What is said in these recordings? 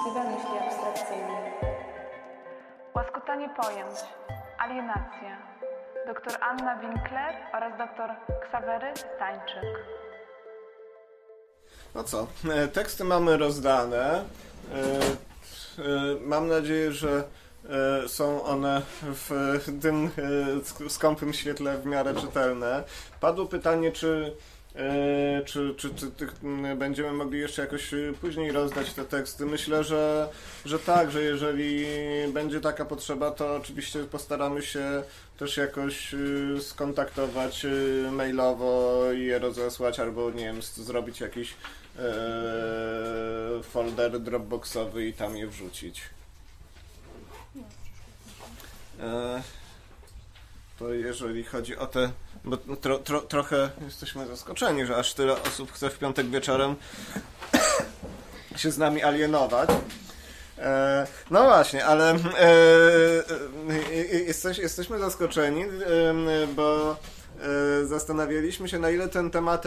Steven myśli abstrakcyjnie. Łaskotanie pojęć. Alienacja. Dr Anna Winkler oraz dr Ksawery Stańczyk. No co, e, teksty mamy rozdane. E, e, Mam nadzieję, że są one w tym skąpym świetle w miarę czytelne. Padło pytanie, czy, e, czy, czy, czy ty- m, będziemy mogli jeszcze jakoś e, później rozdać te teksty. Myślę, że, że tak, że jeżeli będzie taka potrzeba, to oczywiście postaramy się też jakoś y, skontaktować y, mailowo i je rozesłać, albo nie wiem, zrobić jakiś e, folder dropboxowy i tam je wrzucić. E, to jeżeli chodzi o te. Bo tro, tro, trochę jesteśmy zaskoczeni, że aż tyle osób chce w piątek wieczorem się z nami alienować. E, no właśnie, ale e, e, jesteś, jesteśmy zaskoczeni, bo zastanawialiśmy się, na ile ten temat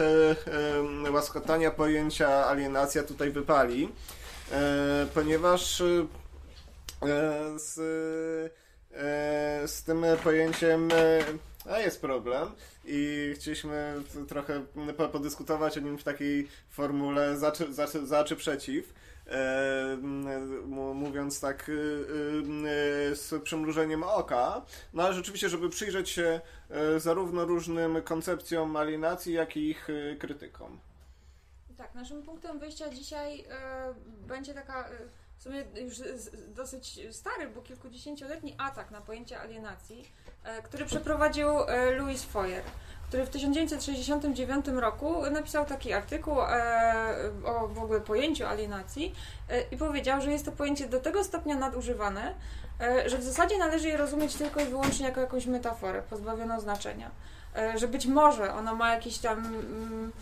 łaskotania pojęcia alienacja tutaj wypali, ponieważ z, z tym pojęciem a jest problem i chcieliśmy trochę po- podyskutować o nim w takiej formule za czy, za, za czy przeciw. E, mówiąc tak y, z przymrużeniem oka, no ale rzeczywiście, żeby przyjrzeć się e, zarówno różnym koncepcjom alienacji, jak i ich y, krytykom. Tak, naszym punktem wyjścia dzisiaj e, będzie taka e, w sumie już dosyć stary, bo kilkudziesięcioletni atak na pojęcie alienacji, e, który przeprowadził e, Louis Foyer, który w 1969 roku napisał taki artykuł e, o w ogóle pojęciu alienacji e, i powiedział, że jest to pojęcie do tego stopnia nadużywane, e, że w zasadzie należy je rozumieć tylko i wyłącznie jako jakąś metaforę pozbawioną znaczenia. E, że być może ono ma jakiś tam mm,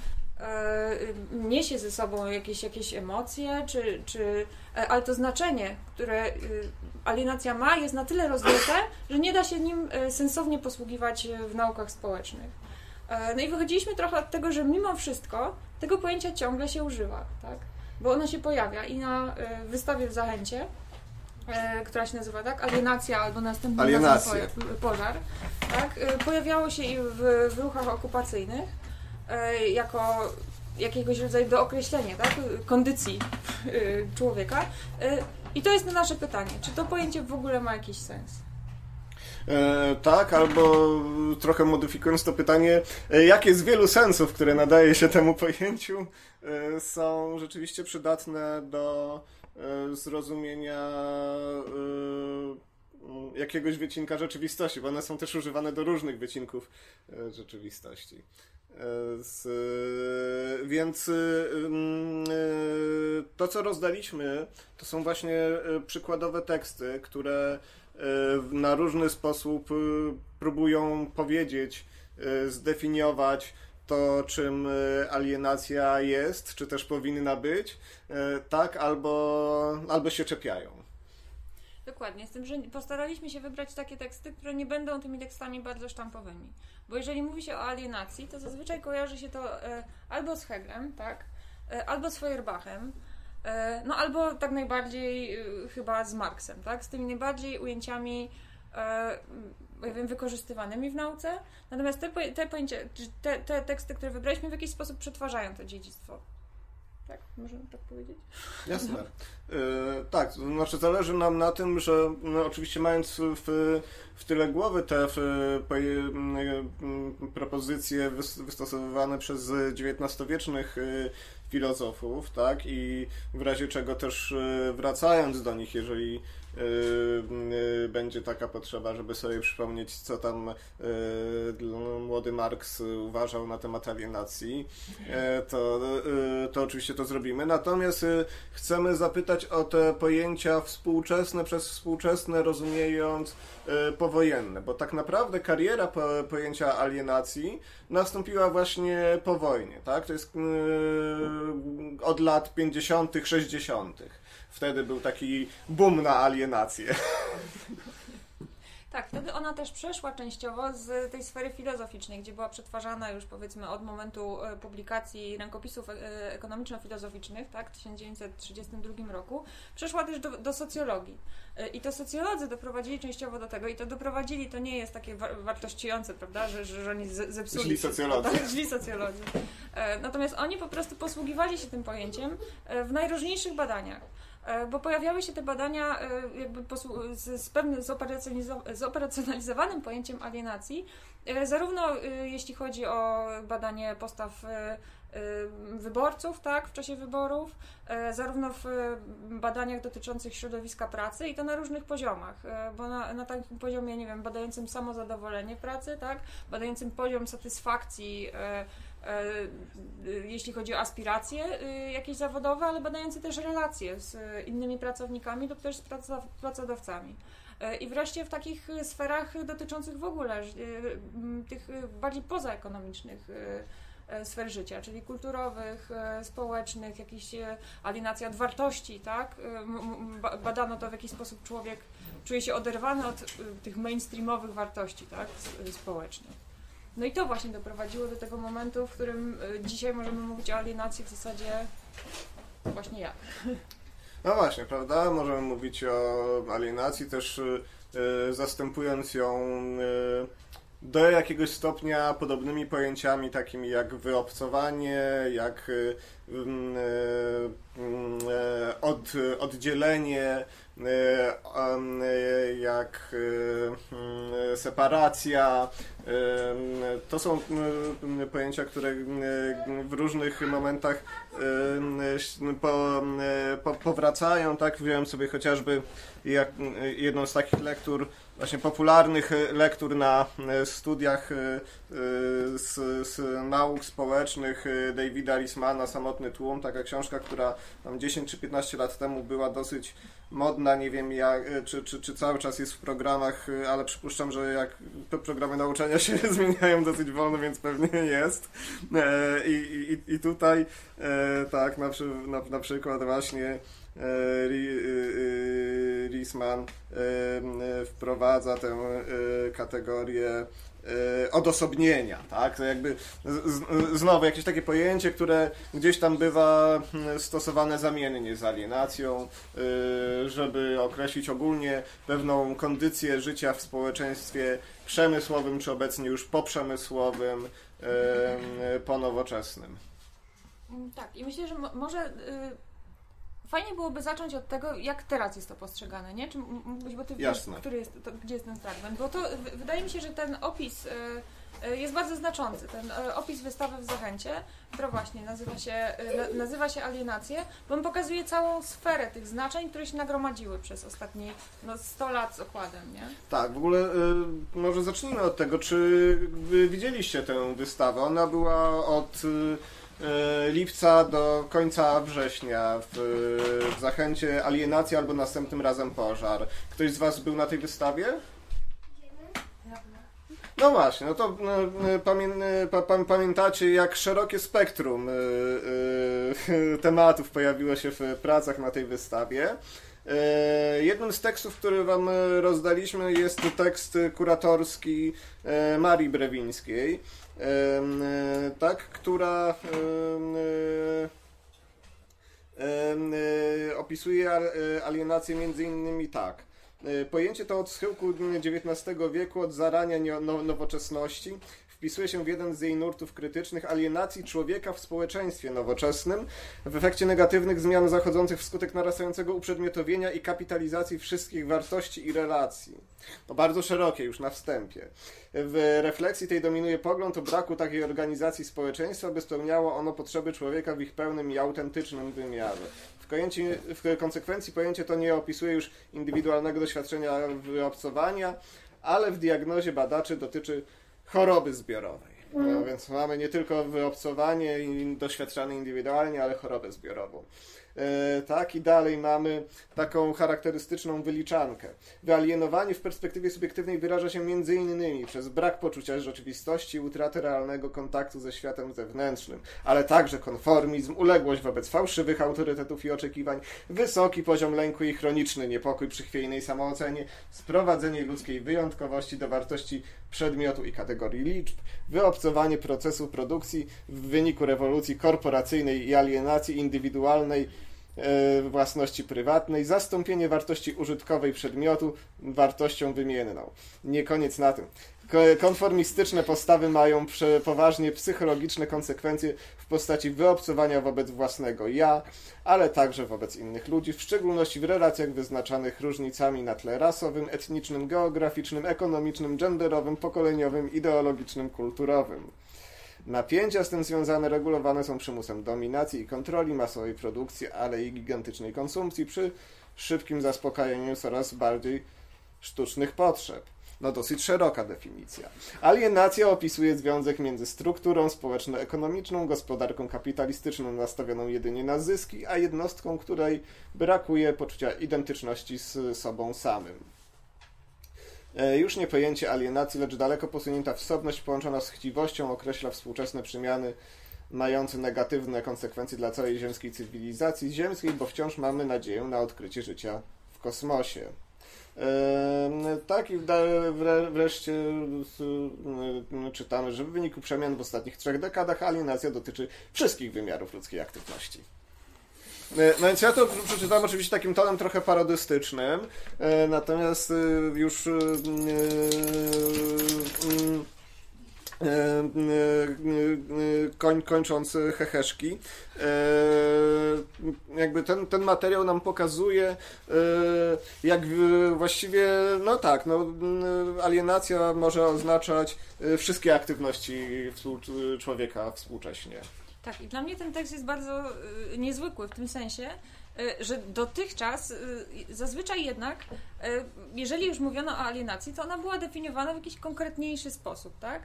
e, niesie ze sobą jakieś, jakieś emocje, czy, czy, e, ale to znaczenie, które y, alienacja ma, jest na tyle rozmyte, że nie da się nim e, sensownie posługiwać e, w naukach społecznych. E, No i wychodziliśmy trochę od tego, że mimo wszystko tego pojęcia ciągle się używa, tak? Bo ono się pojawia i na wystawie w Zachęcie, która się nazywa tak, alienacja albo następny Alienacje. pożar, tak? Pojawiało się i w, w ruchach okupacyjnych jako jakiegoś rodzaju dookreślenie tak? kondycji człowieka. I to jest nasze pytanie, czy to pojęcie w ogóle ma jakiś sens? E, tak, albo trochę modyfikując to pytanie, e, jakie z wielu sensów, które nadaje się temu pojęciu, e, są rzeczywiście przydatne do e, zrozumienia e, jakiegoś wycinka rzeczywistości, bo one są też używane do różnych wycinków e, rzeczywistości. Z, więc e, to, co rozdaliśmy, to są właśnie e, przykładowe teksty, które e, na różny sposób próbują powiedzieć, zdefiniować to, czym alienacja jest, czy też powinna być, tak, albo, albo się czepiają. Dokładnie, z tym, że postaraliśmy się wybrać takie teksty, które nie będą tymi tekstami bardzo sztampowymi. Bo jeżeli mówi się o alienacji, to zazwyczaj kojarzy się to e, albo z Hegelem, tak? E, albo z Feuerbachem, e, no albo tak najbardziej e, chyba z Marksem, tak? Z tymi najbardziej ujęciami e, ja wiem, wykorzystywanymi w nauce. Natomiast te, te pojęcia, te, te teksty, które wybraliśmy, w jakiś sposób przetwarzają to dziedzictwo. Tak, możemy tak powiedzieć? Jasne. E, tak, to znaczy zależy nam na tym, że no, oczywiście mając w, w tyle głowy te w, poje, m, m, propozycje wys, wystosowywane przez XIX-wiecznych e, filozofów, tak, i w razie czego też e, wracając do nich, jeżeli e, e, będzie taka potrzeba, żeby sobie przypomnieć, co tam e, młody Marks uważał na temat alienacji, to, to oczywiście to zrobimy. Natomiast chcemy zapytać o te pojęcia współczesne przez współczesne, rozumiejąc powojenne, bo tak naprawdę kariera po, pojęcia alienacji nastąpiła właśnie po wojnie, tak? To jest od lat 50., 60. Wtedy był taki boom na alienację. Tak, wtedy ona też przeszła częściowo z tej sfery filozoficznej, gdzie była przetwarzana już powiedzmy od momentu e, publikacji rękopisów e, ekonomiczno-filozoficznych, tak, w 1932 roku, przeszła też do, do socjologii. E, I to socjolodzy doprowadzili częściowo do tego, i to doprowadzili, to nie jest takie wa- wartościujące, prawda, że, że, że oni ze- zepsuli. Źli socjolodzy. Tak, źli socjolodzy. Natomiast oni po prostu posługiwali się tym pojęciem w najróżniejszych badaniach. E, Bo pojawiały się te badania e, jakby z, z pewnym zoperacjonalizowanym pojęciem alienacji, e, zarówno jeśli chodzi o badanie postaw wyborców, tak, w czasie wyborów, zarówno w badaniach dotyczących środowiska pracy i to na różnych poziomach, bo na, na takim poziomie, nie wiem, badającym samozadowolenie pracy, tak, badającym poziom satysfakcji jeśli chodzi o aspiracje e, jakieś zawodowe, ale badający też relacje z e, innymi pracownikami lub też z pracodawcami. E, I wreszcie w takich e, sferach dotyczących w ogóle e, m, tych e, bardziej pozaekonomicznych e, e, sfer życia, czyli kulturowych, e, społecznych, jakiś e, alienacja od wartości, tak? E, Badano to, w jaki sposób człowiek czuje się oderwany od e, tych mainstreamowych wartości, tak? Społecznych. No i to właśnie doprowadziło do tego momentu, w którym e, dzisiaj możemy mówić o alienacji w zasadzie właśnie jak. No właśnie, prawda? Możemy mówić o alienacji też y, y, zastępując ją y, do jakiegoś stopnia podobnymi pojęciami takimi jak wyobcowanie, jak y, mm, y, mm, y, od, oddzielenie, y, y, jak y, mm, separacja. To są y, pojęcia, które y, w różnych momentach po, po, powracają, tak? Wziąłem sobie chociażby jedną z takich lektur, właśnie popularnych y, lektur na y, studiach y, z, z nauk społecznych Davida Rismana, Samotny tłum, taka książka, która tam 10 czy 15 lat temu była dosyć modna, nie wiem jak, czy, czy, czy cały czas jest w programach, ale przypuszczam, że jak te programy nauczania się zmieniają dosyć wolno, więc pewnie jest. E, I, i, i tutaj e, tak, na, na, na przykład właśnie e, y, y, Risman e, wprowadza tę e, kategorię odosobnienia, tak? To jakby znowu jakieś takie pojęcie, które gdzieś tam bywa mm, stosowane zamiennie z alienacją, żeby określić ogólnie pewną kondycję życia w społeczeństwie przemysłowym, czy obecnie już poprzemysłowym, ponowoczesnym. Tak, i myślę, że mo- może y, fajnie byłoby zacząć od tego, jak teraz jest to postrzegane, nie? Czy mógłbyś, bo ty wiesz, Jasne. który jest, to, gdzie jest ten fragment? Bo to w- wydaje mi się, że ten opis y, jest bardzo znaczący. Ten y, opis wystawy w Zachęcie, która właśnie nazywa się, y, na, nazywa się Alienacje, bo on pokazuje całą sferę tych znaczeń, które się nagromadziły przez ostatnie no, 100 lat z okładem, nie? Tak, w ogóle może zacznijmy od tego, czy widzieliście tę wystawę? Ona była od y, lipca do końca września w, w Zachęcie Alienacja albo następnym razem Pożar. Ktoś z Was był na tej wystawie? No właśnie, no to no, y, pamię, pa, pa, pamiętacie, jak szerokie spektrum y, y, tematów pojawiło się w pracach na tej wystawie. E, Jednym z tekstów, który Wam e, rozdaliśmy, jest tekst kuratorski e, Marii Brewińskiej, e, e, tak, która e, e, e, opisuje al- e, alienację między innymi tak. E, Pojęcie to od schyłku XIX wieku, od zarania no- nowoczesności, wpisuje się w jeden z jej nurtów krytycznych alienacji człowieka w społeczeństwie nowoczesnym, w efekcie negatywnych zmian zachodzących wskutek narastającego uprzedmiotowienia i kapitalizacji wszystkich wartości i relacji. To bardzo szerokie już na wstępie. W refleksji tej dominuje pogląd o braku takiej organizacji społeczeństwa, by spełniało ono potrzeby człowieka w ich pełnym i autentycznym wymiarze. W, kojęci, w konsekwencji pojęcie to nie opisuje już indywidualnego doświadczenia wyobcowania, ale w diagnozie badaczy dotyczy choroby zbiorowej. No, więc mamy nie tylko wyobcowanie doświadczane indywidualnie, ale chorobę zbiorową. E, tak, i dalej mamy taką charakterystyczną wyliczankę. Wyalienowanie w perspektywie subiektywnej wyraża się między innymi przez brak poczucia rzeczywistości, utratę realnego kontaktu ze światem zewnętrznym, ale także konformizm, uległość wobec fałszywych autorytetów i oczekiwań, wysoki poziom lęku i chroniczny niepokój przy chwiejnej samoocenie, sprowadzenie ludzkiej wyjątkowości do wartości przedmiotu i kategorii liczb, wyobcowanie procesu produkcji w wyniku rewolucji korporacyjnej i alienacji indywidualnej e, własności prywatnej, zastąpienie wartości użytkowej przedmiotu wartością wymienną. Nie koniec na tym. Ko- Konformistyczne postawy mają poważnie psychologiczne konsekwencje w postaci wyobcowania wobec własnego ja, ale także wobec innych ludzi, w szczególności w relacjach wyznaczanych różnicami na tle rasowym, etnicznym, geograficznym, ekonomicznym, genderowym, pokoleniowym, ideologicznym, kulturowym. Napięcia z tym związane regulowane są przymusem dominacji i kontroli masowej produkcji, ale i gigantycznej konsumpcji przy szybkim zaspokajaniu coraz bardziej sztucznych potrzeb. No dosyć szeroka definicja. Alienacja opisuje związek między strukturą społeczno-ekonomiczną, gospodarką kapitalistyczną nastawioną jedynie na zyski, a jednostką, której brakuje poczucia identyczności z sobą samym. E, Już nie pojęcie alienacji, lecz daleko posunięta wsobność połączona z chciwością określa współczesne przemiany mające negatywne konsekwencje dla całej ziemskiej cywilizacji ziemskiej, bo wciąż mamy nadzieję na odkrycie życia w kosmosie. Tak i wreszcie czytamy, że w wyniku przemian w ostatnich trzech dekadach alienacja dotyczy wszystkich wymiarów ludzkiej aktywności. E, No więc ja to przeczytałem oczywiście takim tonem trochę parodystycznym, e, natomiast e, już koń, kończąc heheszki, e, jakby ten, ten materiał nam pokazuje, e, jak właściwie, no tak, no, alienacja może oznaczać e, wszystkie aktywności człowieka współcześnie. Tak, i dla mnie ten tekst jest bardzo niezwykły w tym sensie, że dotychczas, zazwyczaj jednak, jeżeli już mówiono o alienacji, to ona była definiowana w jakiś konkretniejszy sposób, tak?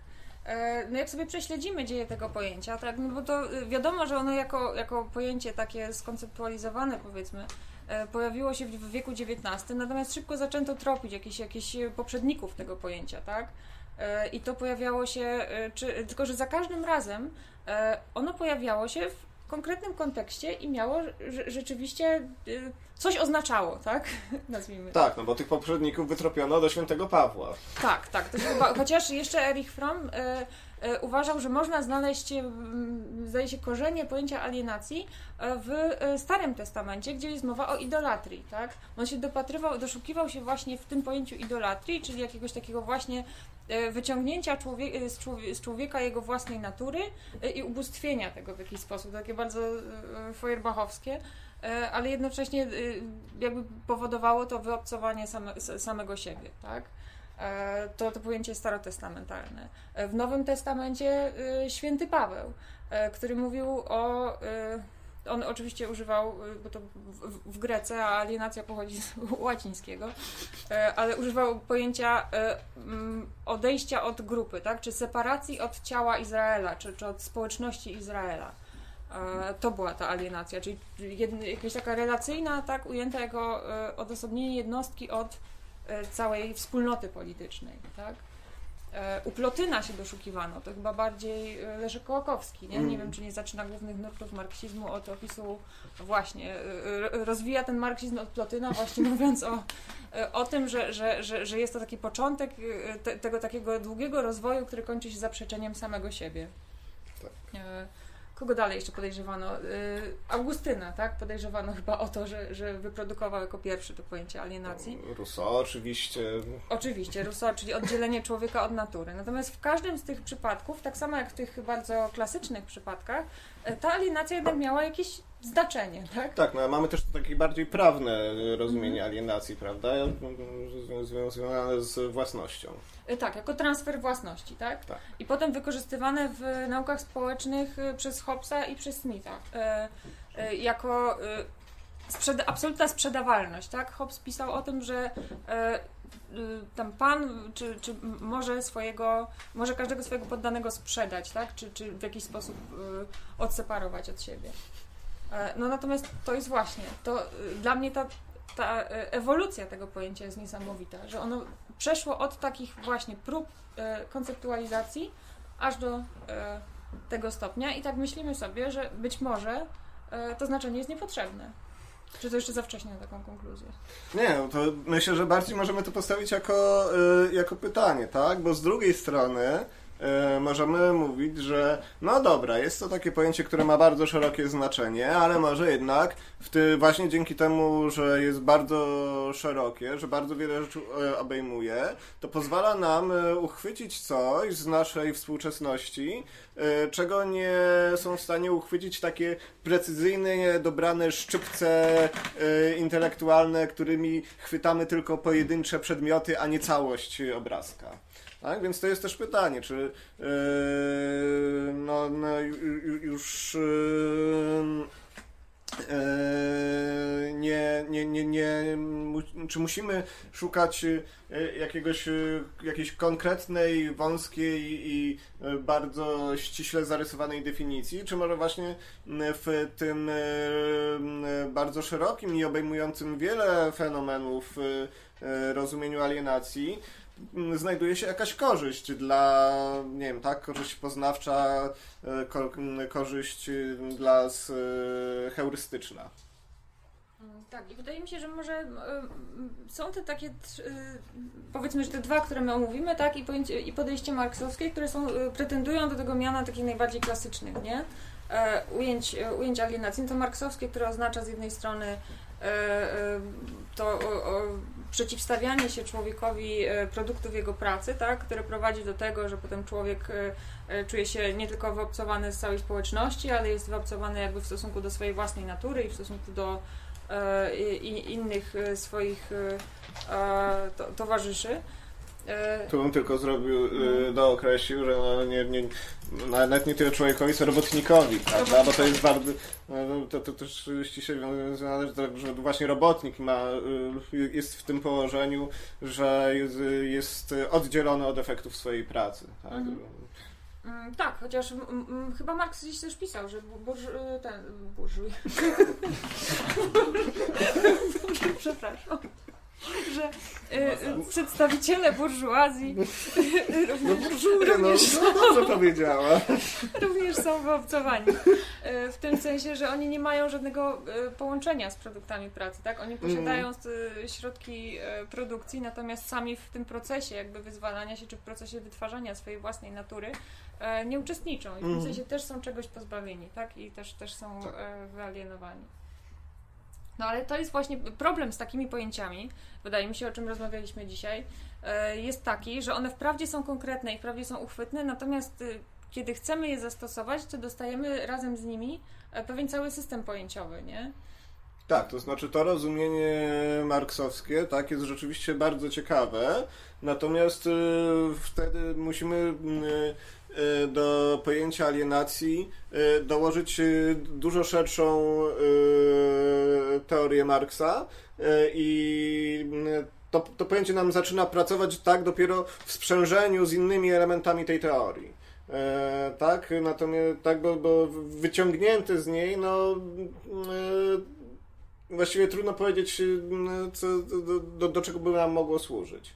E, No jak sobie prześledzimy dzieje tego pojęcia, tak, no bo to y, wiadomo, że ono jako, jako pojęcie takie skonceptualizowane powiedzmy, e, pojawiło się w wieku XIX, natomiast szybko zaczęto tropić jakichś, jakichś poprzedników tego pojęcia, tak? E, I to pojawiało się, e, czy, tylko że za każdym razem e, ono pojawiało się w konkretnym kontekście i miało rze- rzeczywiście y, coś oznaczało, tak? Nazwijmy. Tak, no bo tych poprzedników wytropiono do świętego Pawła. Tak, tak. Chyba, chociaż jeszcze Erich Fromm e, e, uważał, że można znaleźć, zdaje się, korzenie pojęcia alienacji w Starym Testamencie, gdzie jest mowa o idolatrii, tak? On się dopatrywał, doszukiwał się właśnie w tym pojęciu idolatrii, czyli jakiegoś takiego właśnie wyciągnięcia człowie, e, z, człowie, z człowieka jego własnej natury e, i ubóstwienia tego w jakiś sposób, takie bardzo e, feuerbachowskie, e, ale jednocześnie e, jakby powodowało to wyobcowanie same, samego siebie, tak? E, to, to pojęcie starotestamentalne. E, W Nowym Testamencie e, święty Paweł, e, który mówił o. On oczywiście używał, e, bo to w, w Grece, a alienacja pochodzi z łacińskiego, e, ale używał pojęcia e, mm, odejścia od grupy, tak? czy separacji od ciała Izraela, czy, czy od społeczności Izraela. E, To była ta alienacja, czyli jakaś taka relacyjna, tak, ujęta jako odosobnienie jednostki od całej wspólnoty politycznej, tak? E, U Plotyna się doszukiwano, to chyba bardziej e, Leszek Kołakowski, nie? Nie wiem, czy nie zaczyna głównych nurtów marksizmu od opisu właśnie, e, rozwija ten marksizm od Plotyna właśnie mówiąc o, o tym, że, że, że, że jest to taki początek te, tego takiego długiego rozwoju, który kończy się zaprzeczeniem samego siebie. Tak. Kogo dalej jeszcze podejrzewano? E, Augustyna, tak? Podejrzewano chyba o to, że, że wyprodukował jako pierwszy to pojęcie alienacji. Rousseau oczywiście. Oczywiście, Rousseau, czyli oddzielenie człowieka od natury. Natomiast w każdym z tych przypadków, tak samo jak w tych bardzo klasycznych przypadkach, e, ta alienacja jednak miała jakieś znaczenie, tak? Tak, no, mamy też takie bardziej prawne rozumienie alienacji, prawda? Związane z własnością. E, Tak, jako transfer własności, tak? Tak. I potem wykorzystywane w naukach społecznych e, przez Hobbesa i przez Smitha. E, jako sprzeda- absolutna sprzedawalność, tak? Hobbes pisał o tym, że y, tam pan, czy, czy może swojego, może każdego swojego poddanego sprzedać, tak? Czy, czy w jakiś sposób y, odseparować od siebie. E, No natomiast to jest właśnie, to y, dla mnie ta, ta e, ewolucja tego pojęcia jest niesamowita, że ono przeszło od takich właśnie prób e, konceptualizacji aż do tego stopnia i tak myślimy sobie, że być może to znaczenie jest niepotrzebne. Czy to jeszcze za wcześnie na taką konkluzję? Nie, no to myślę, że bardziej możemy to postawić jako, jako pytanie, tak? Bo z drugiej strony y, możemy mówić, że no dobra, jest to takie pojęcie, które ma bardzo szerokie znaczenie, ale może jednak w ty, właśnie dzięki temu, że jest bardzo szerokie, że bardzo wiele rzeczy y, obejmuje, to pozwala nam y, uchwycić coś z naszej współczesności, czego nie są w stanie uchwycić takie precyzyjne, dobrane szczypce intelektualne, którymi chwytamy tylko pojedyncze przedmioty, a nie całość obrazka. Tak? Więc to jest też pytanie, czy yy, no, no, ju- ju- już yy, nie, nie, nie, nie, czy musimy szukać jakiegoś, jakiejś konkretnej, wąskiej i bardzo ściśle zarysowanej definicji, czy może właśnie w tym bardzo szerokim i obejmującym wiele fenomenów rozumieniu alienacji znajduje się jakaś korzyść dla, nie wiem, tak, korzyść poznawcza, e, ko, m, korzyść y, dla e, heurystyczna. Mm, Tak, i wydaje mi się, że może mm, są te takie, y, powiedzmy, że te dwa, które my omówimy, tak, i, pojęcie, i podejście marksowskie, które są, y, pretendują do tego miana takich najbardziej klasycznych, nie? E, ujęć, e, ujęć alienacji. No to marksowskie, które oznacza z jednej strony to przeciwstawianie się człowiekowi e, produktów jego pracy, tak, które prowadzi do tego, że potem człowiek e, e, czuje się nie tylko wyobcowany z całej społeczności, ale jest wyobcowany jakby w stosunku do swojej własnej natury i w stosunku do innych swoich to, towarzyszy. E, Tu bym tylko zrobił, y, dookreślił, że no, nie, nie, nawet nie tyle człowiekowi, co robotnikowi, prawda? Bo to jest bardzo, no, to, to też ściśle związane, że, że właśnie robotnik ma, y, jest w tym położeniu, że jest, jest oddzielony od efektów swojej pracy. Tak? Mhm. Mm, Tak, chociaż chyba Marks gdzieś też pisał, że bu- burż, y, ten burżuj. Przepraszam. Że y, y, przedstawiciele burżuazji No burżuje, no, Również- no dobrze powiedziała. również są wyobcowani. Y, W tym sensie, że oni nie mają żadnego y, połączenia z produktami pracy, tak? Oni posiadają y, środki y, produkcji, natomiast sami w tym procesie jakby wyzwalania się, czy w procesie wytwarzania swojej własnej natury y, nie uczestniczą. I w tym Mhm. sensie też są czegoś pozbawieni, tak? I też, też są Tak. y, wyalienowani. No ale to jest właśnie problem z takimi pojęciami, wydaje mi się, o czym rozmawialiśmy dzisiaj, e, jest taki, że one wprawdzie są konkretne i wprawdzie są uchwytne, natomiast y, kiedy chcemy je zastosować, to dostajemy razem z nimi e, pewien cały system pojęciowy, nie? Tak, to znaczy to rozumienie marksowskie tak, jest rzeczywiście bardzo ciekawe, natomiast y, wtedy musimy y, do pojęcia alienacji y, dołożyć y, dużo szerszą teorię Marksa i to, to pojęcie nam zaczyna pracować tak dopiero w sprzężeniu z innymi elementami tej teorii. E, tak, natomiast tak, bo, bo wyciągnięte z niej, no e, Właściwie trudno powiedzieć, co, do, do, do czego by nam mogło służyć.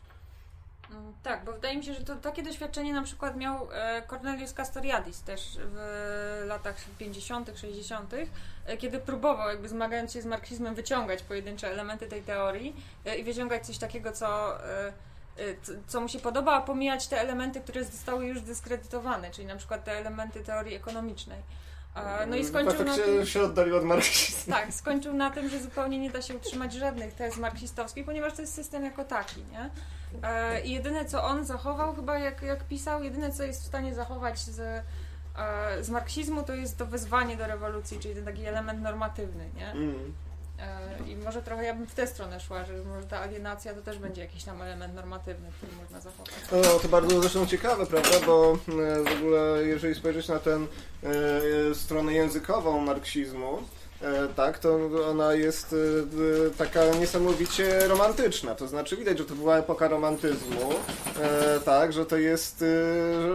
Tak, bo wydaje mi się, że to takie doświadczenie na przykład miał e, Cornelius Castoriadis też w latach 50., 60., e, kiedy próbował, jakby zmagając się z marksizmem, wyciągać pojedyncze elementy tej teorii e, i wyciągać coś takiego, co- co mu się podoba, a pomijać te elementy, które zostały już dyskredytowane, czyli na przykład te elementy teorii ekonomicznej. No i skończył tak na się, tym... się oddalił od marksizmu. Tak, skończył na tym, że zupełnie nie da się utrzymać żadnych tez marksistowskich, ponieważ to jest system jako taki, nie? E, I jedyne, co on zachował, chyba jak, jak pisał, jedyne, co jest w stanie zachować z, e, z marksizmu, to jest to wezwanie do rewolucji, czyli ten taki element normatywny, nie? Mm. E, I może trochę ja bym w tę stronę szła, że może ta alienacja to też będzie jakiś tam element normatywny, który można zachować. No, to bardzo zresztą ciekawe, prawda? Bo e, w ogóle, jeżeli spojrzeć na tę e, stronę językową marksizmu, tak, to ona jest e, e, taka niesamowicie romantyczna. To znaczy widać, że to była epoka romantyzmu, e, tak, że to jest,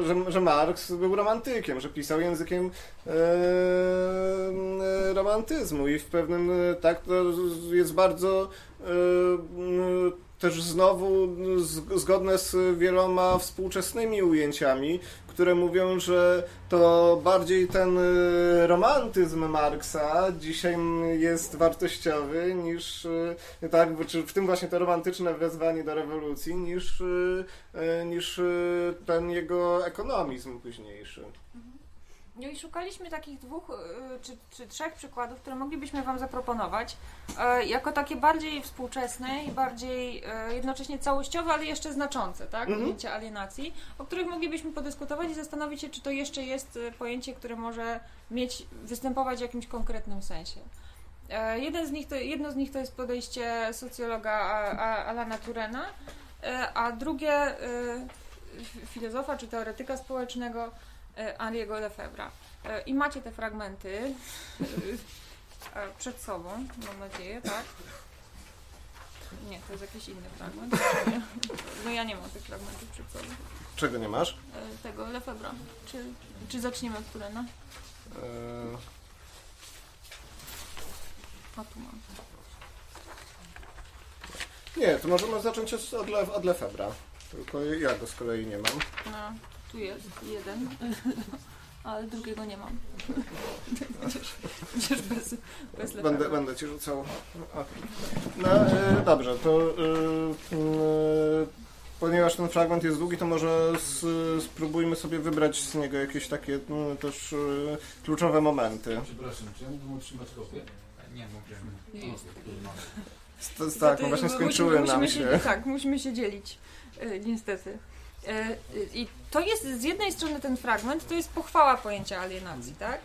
że, że, Marx był romantykiem, że pisał językiem e, e, romantyzmu. I w pewnym, e, tak, to jest bardzo e, też znowu zgodne z wieloma współczesnymi ujęciami, które mówią, że to bardziej ten y, romantyzm Marksa dzisiaj jest wartościowy niż, y, tak, w tym właśnie to romantyczne wezwanie do rewolucji niż, y, niż ten jego ekonomizm późniejszy. No i szukaliśmy takich dwóch y, czy, czy trzech przykładów, które moglibyśmy Wam zaproponować, e, jako takie bardziej współczesne i bardziej e, jednocześnie całościowe, ale jeszcze znaczące, tak? Mhm. Pojęcie alienacji, o których moglibyśmy podyskutować i zastanowić się, czy to jeszcze jest e, pojęcie, które może mieć, występować w jakimś konkretnym sensie. E, Jeden z nich to, jedno z nich to jest podejście socjologa Alana Turena, e, a drugie e, filozofa czy teoretyka społecznego e, Henri'ego Lefebvre'a. E, I macie te fragmenty e, przed sobą, mam nadzieję, tak? Nie, to jest jakiś inny fragment. No ja nie mam tych fragmentów przed sobą. Czego nie masz? Tego Lefebvre'a. Czy, czy zaczniemy od Turena? O, tu mam. nie, to możemy zacząć od, od, Le, od Lefebvre'a. Tylko ja go z kolei nie mam. No, tu jest jeden, ale drugiego nie mam. Chociaż bez, bez Będę, Lefebvre'a. będę ci rzucał. No e, dobrze, to e, e, ponieważ ten fragment jest długi, to może s, spróbujmy sobie wybrać z niego jakieś takie no, też e, kluczowe momenty. Przepraszam, czy ja mógłbym otrzymać kopię? Nie to- Tak, no właśnie skończyły musimy nam się. Tak, musimy się dzielić, e, niestety. E, I to jest z jednej strony ten fragment, to jest pochwała pojęcia alienacji, tak?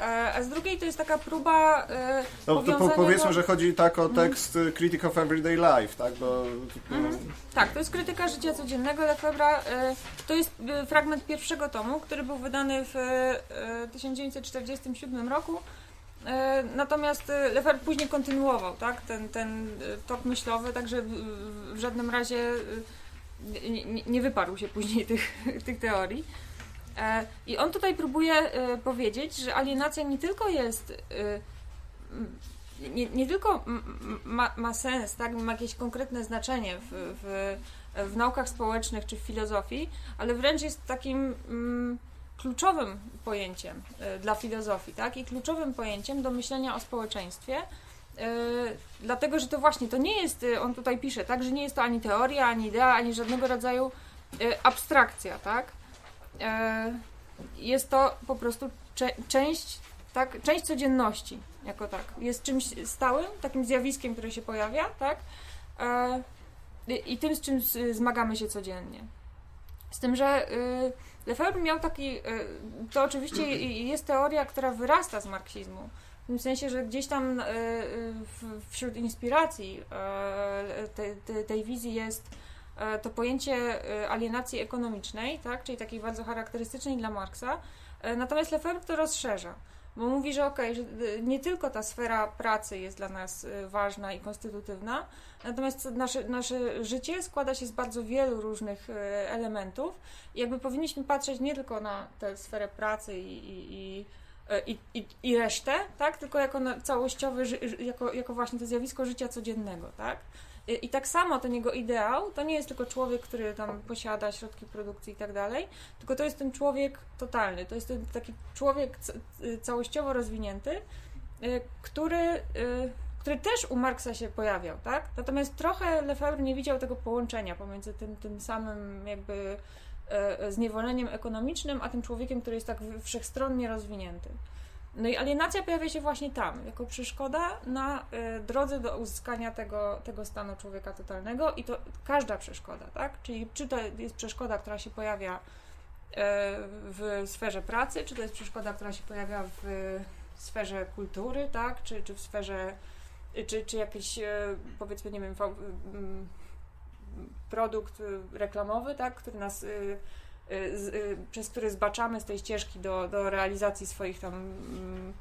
E, A z drugiej to jest taka próba e, No, po, powiedzmy, go- że chodzi tak o tekst e, Critic of Everyday Life, tak? Bo, Mhm. Tak, to jest krytyka życia codziennego Lefebvre'a. e, To jest e, fragment pierwszego tomu, który był wydany w e, 1947 roku. E, Natomiast e, Lefebvre później kontynuował tak, ten, ten tok myślowy, także w, w- żadnym razie nie, nie- wyparł się później tych, tych teorii. E, I on tutaj próbuje e, powiedzieć, że alienacja nie tylko jest e, nie, nie tylko ma, ma sens, tak, ma jakieś konkretne znaczenie w, w, w naukach społecznych czy w filozofii, ale wręcz jest takim mm, kluczowym pojęciem dla filozofii, tak, i kluczowym pojęciem do myślenia o społeczeństwie. E, Dlatego, że to właśnie to nie jest, e, on tutaj pisze, tak, że nie jest to ani teoria, ani idea, ani żadnego rodzaju e, abstrakcja, tak. Jest to po prostu część tak, część codzienności, jako tak. Jest czymś stałym, takim zjawiskiem, które się pojawia, tak? I, tym, z czym zmagamy się codziennie. Z tym, że y, Lefebvre miał taki, y, to oczywiście jest teoria, która wyrasta z marksizmu, tym sensie, że gdzieś tam y, w- wśród inspiracji te, tej wizji jest to pojęcie alienacji ekonomicznej, tak? czyli takiej bardzo charakterystycznej dla Marksa, natomiast Lefebvre to rozszerza. Bo mówi, że okej, że y, nie tylko ta sfera pracy jest dla nas ważna i konstytutywna, natomiast nasze, nasze życie składa się z bardzo wielu różnych elementów i jakby powinniśmy patrzeć nie tylko na tę sferę pracy i, i, i, i, i, i resztę, tak, tylko jako ży- jako, jako właśnie to zjawisko życia codziennego, tak. I, I tak samo ten jego ideał to nie jest tylko człowiek, który tam posiada środki produkcji i tak dalej, tylko to jest ten człowiek totalny, to jest ten taki człowiek y, całościowo rozwinięty, który, który też u Marksa się pojawiał, tak? Natomiast trochę Lefebvre nie widział tego połączenia pomiędzy tym, tym samym jakby e, zniewoleniem ekonomicznym, a tym człowiekiem, który jest tak wszechstronnie rozwinięty. No i alienacja pojawia się właśnie tam, jako przeszkoda na e, drodze do uzyskania tego, tego stanu człowieka totalnego i to każda przeszkoda, tak? Czyli czy to jest przeszkoda, która się pojawia e, w sferze pracy, czy to jest przeszkoda, która się pojawia w sferze kultury, tak? Czy, czy w sferze, czy, czy jakiś e, powiedzmy, nie wiem, produkt e, reklamowy, tak? Który nas, z, e, przez który zbaczamy z tej ścieżki do, do realizacji swoich tam mm,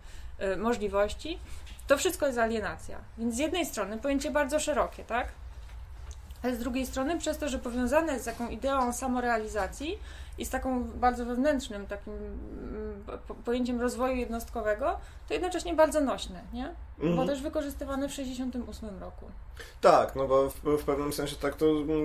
możliwości. To wszystko jest alienacja. Więc z jednej strony pojęcie bardzo szerokie, tak? ale z drugiej strony przez to, że powiązane jest z taką ideą samorealizacji i z taką bardzo wewnętrznym takim mm, po- pojęciem rozwoju jednostkowego, to jednocześnie bardzo nośne, nie? Bo Mhm. też wykorzystywane w 68 roku. Tak, no bo w, w pewnym sensie tak to mm,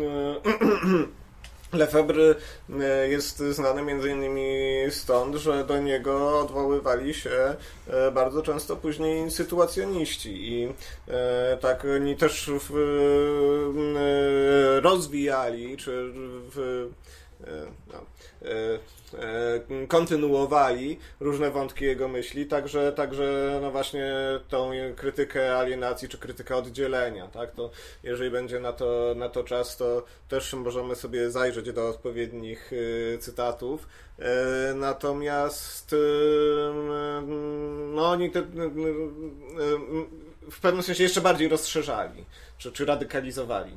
Lefebvre e, jest znany między innymi stąd, że do niego odwoływali się e, bardzo często później sytuacjoniści i e, tak oni też w, rozwijali, czy w, no, e, e, kontynuowali różne wątki jego myśli, także, także no właśnie tą krytykę alienacji czy krytykę oddzielenia, tak, to jeżeli będzie na to, na to czas, to też możemy sobie zajrzeć do odpowiednich cytatów. E, Natomiast no oni te, w pewnym sensie jeszcze bardziej rozszerzali, czy, czy radykalizowali.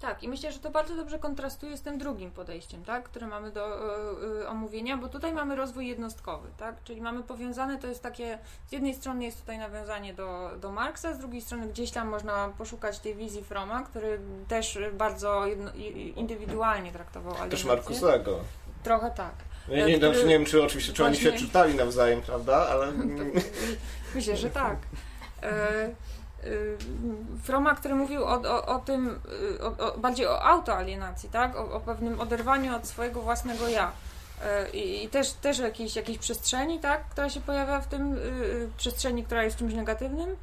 Tak, i myślę, że to bardzo dobrze kontrastuje z tym drugim podejściem, tak, które mamy do y, y, omówienia, bo tutaj mamy rozwój jednostkowy, tak, czyli mamy powiązane, to jest takie, z jednej strony jest tutaj nawiązanie do, do Marksa, z drugiej strony gdzieś tam można poszukać tej wizji Froma, który też bardzo jedno, indywidualnie traktował Też alienację. Markusego. Trochę tak. Ja nie, Który- nie wiem, czy oczywiście, czy oni się czytali nawzajem, prawda, ale... Myślę, że tak. E, Froma, który mówił o, o, o tym, e, o, bardziej o autoalienacji, tak? O, pewnym oderwaniu od swojego własnego ja. E, I, i też, też jakiejś, jakiejś przestrzeni, tak? która się pojawia w tym, przestrzeni, która jest czymś negatywnym,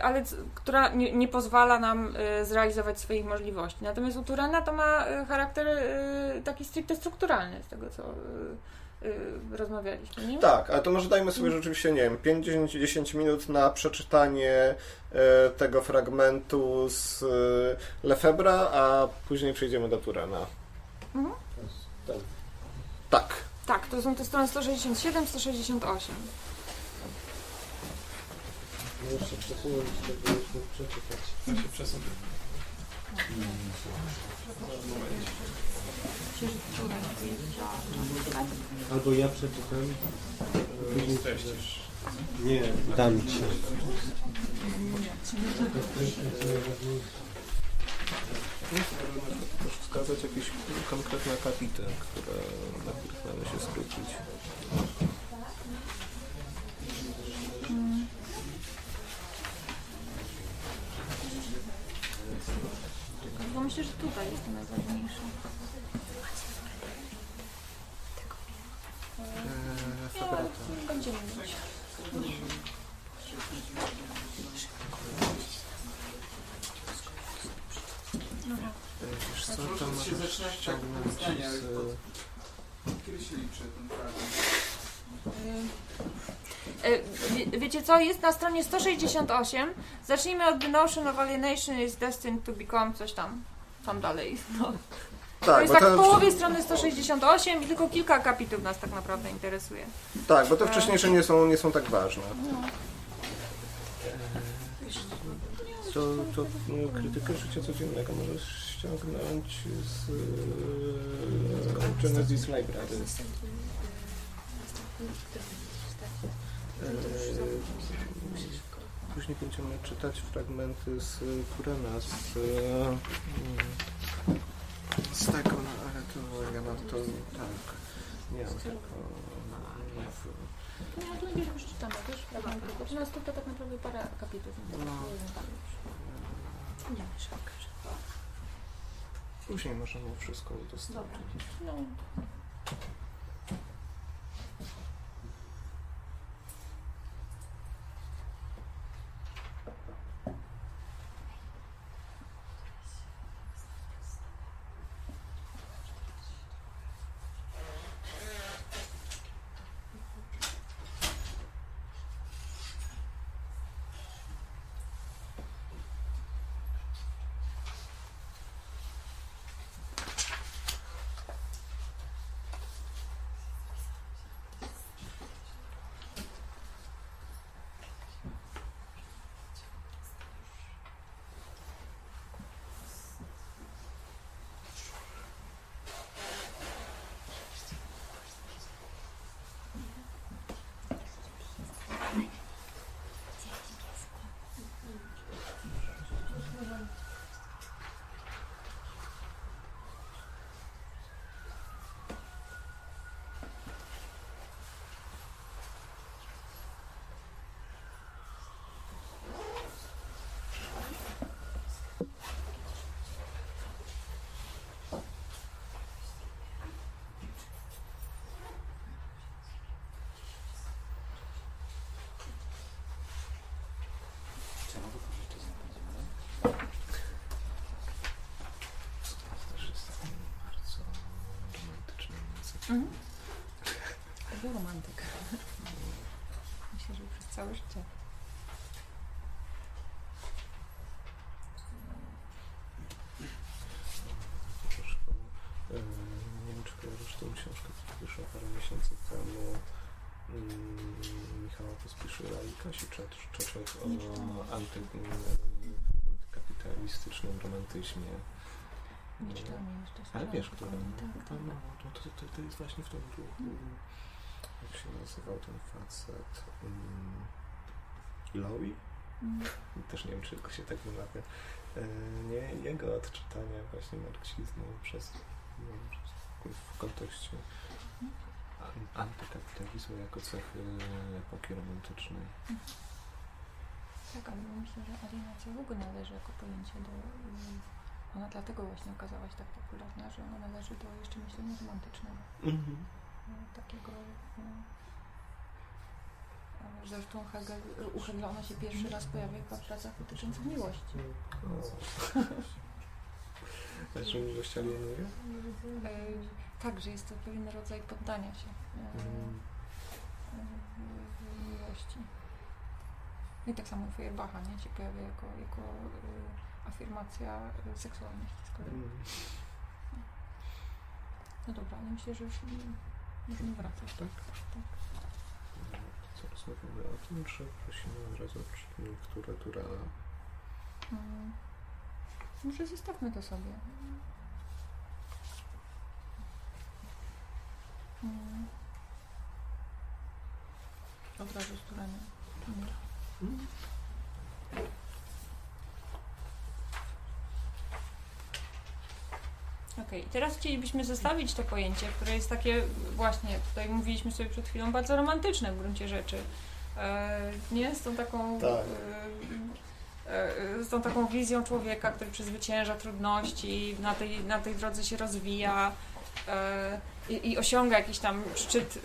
ale która nie, nie pozwala nam zrealizować swoich możliwości. Natomiast u Turena to ma charakter taki stricte strukturalny, z tego co e, rozmawialiśmy, nie? Tak, ale to może dajmy sobie rzeczywiście, nie wiem, 5-10 minut na przeczytanie e, tego fragmentu z e, Lefebvra, a później przejdziemy do Turena. Mhm. Tak. Tak, to są te strony 167, 168. Jeszcze przesunąć, żebyśmy przeczytać. Ja się przesunę. Albo ja przeczytam. Później Jesteś. Nie, dam ci. Też wskazać jakieś konkretne akapity, które, na których mamy się skupić. Bo myślę, że tutaj jest to najważniejsze. Eee, Nie, ale będziemy mieć. Wiesz co, to możesz ściągnąć z... Kiedy się liczy ten fragment? Y, wie- Wiecie co, jest na stronie 168. Zacznijmy od The notion of alienation is destined to become coś tam. Tam dalej. No. To Tak, jest bo tak w połowie strony 168 i tylko kilka akapitów nas tak naprawdę interesuje. tak, bo te wcześniejsze nie są, nie są tak ważne. To, to mm, krytykę życia codziennego możesz ściągnąć z e, Genesis Library. E, Później będziemy czytać fragmenty z Turena, z, e, mm, z tego, no, ale to ja mam to tak, nie mam tego w, No, to najpierw już czytamy, wiesz, fragmenty, bo to nas to tak naprawdę parę akapitów. No. Nie wiesz, jak. Później możemy wszystko udostępnić. No. Mhm. To był romantyk. Myślę, że przez całe życie. E, nie wiem, czy kojarzysz tą książkę, którą wyszła parę miesięcy temu mm, Michała Pospieszyla i Kasi Czecz- Czeczek o anty, antykapitalistycznym romantyzmie. Nie jeszcze. Ale wiesz, tylko niej. Tak, To, tak. no, to, to, to, jest właśnie w tym duchu. Jak się nazywał ten facet? Um, Lowy? Mm. Też nie wiem, czy go się tak wymawia. E, nie, jego odczytania właśnie marksizmu przez, w kontekście an- antykapitalizmu jako cechy epoki romantycznej. Tak, ale myślę, że alienacja w ogóle należy jako pojęcie do... Ona dlatego właśnie okazała się tak popularna, że ona należy do jeszcze myślenia romantycznego. no, takiego. No, zresztą Hegel, u Hegela ona się pierwszy raz pojawia w pracach dotyczących miłości. Znaczy miłość alienuje? Tak, że jest to pewien rodzaj poddania się e, Mhm. miłości. I tak samo Feuerbacha nie się pojawia jako, jako e, afirmacja e, seksualności z kolei. Mm. No dobra, ale myślę, że już możemy wracać. Tak? Co rozmawiamy o tym, czy prosimy od razu o lekturę Turana? Mm. Może zostawmy to sobie. Mm. Od razu z Turanem. Mm. Okej, teraz chcielibyśmy zostawić to pojęcie, które jest takie właśnie, tutaj mówiliśmy sobie przed chwilą, bardzo romantyczne w gruncie rzeczy. E, nie? Z tą taką Tak. e, e, z tą taką wizją człowieka, który przezwycięża trudności, na tej, na tej drodze się rozwija i, i osiąga jakiś tam szczyt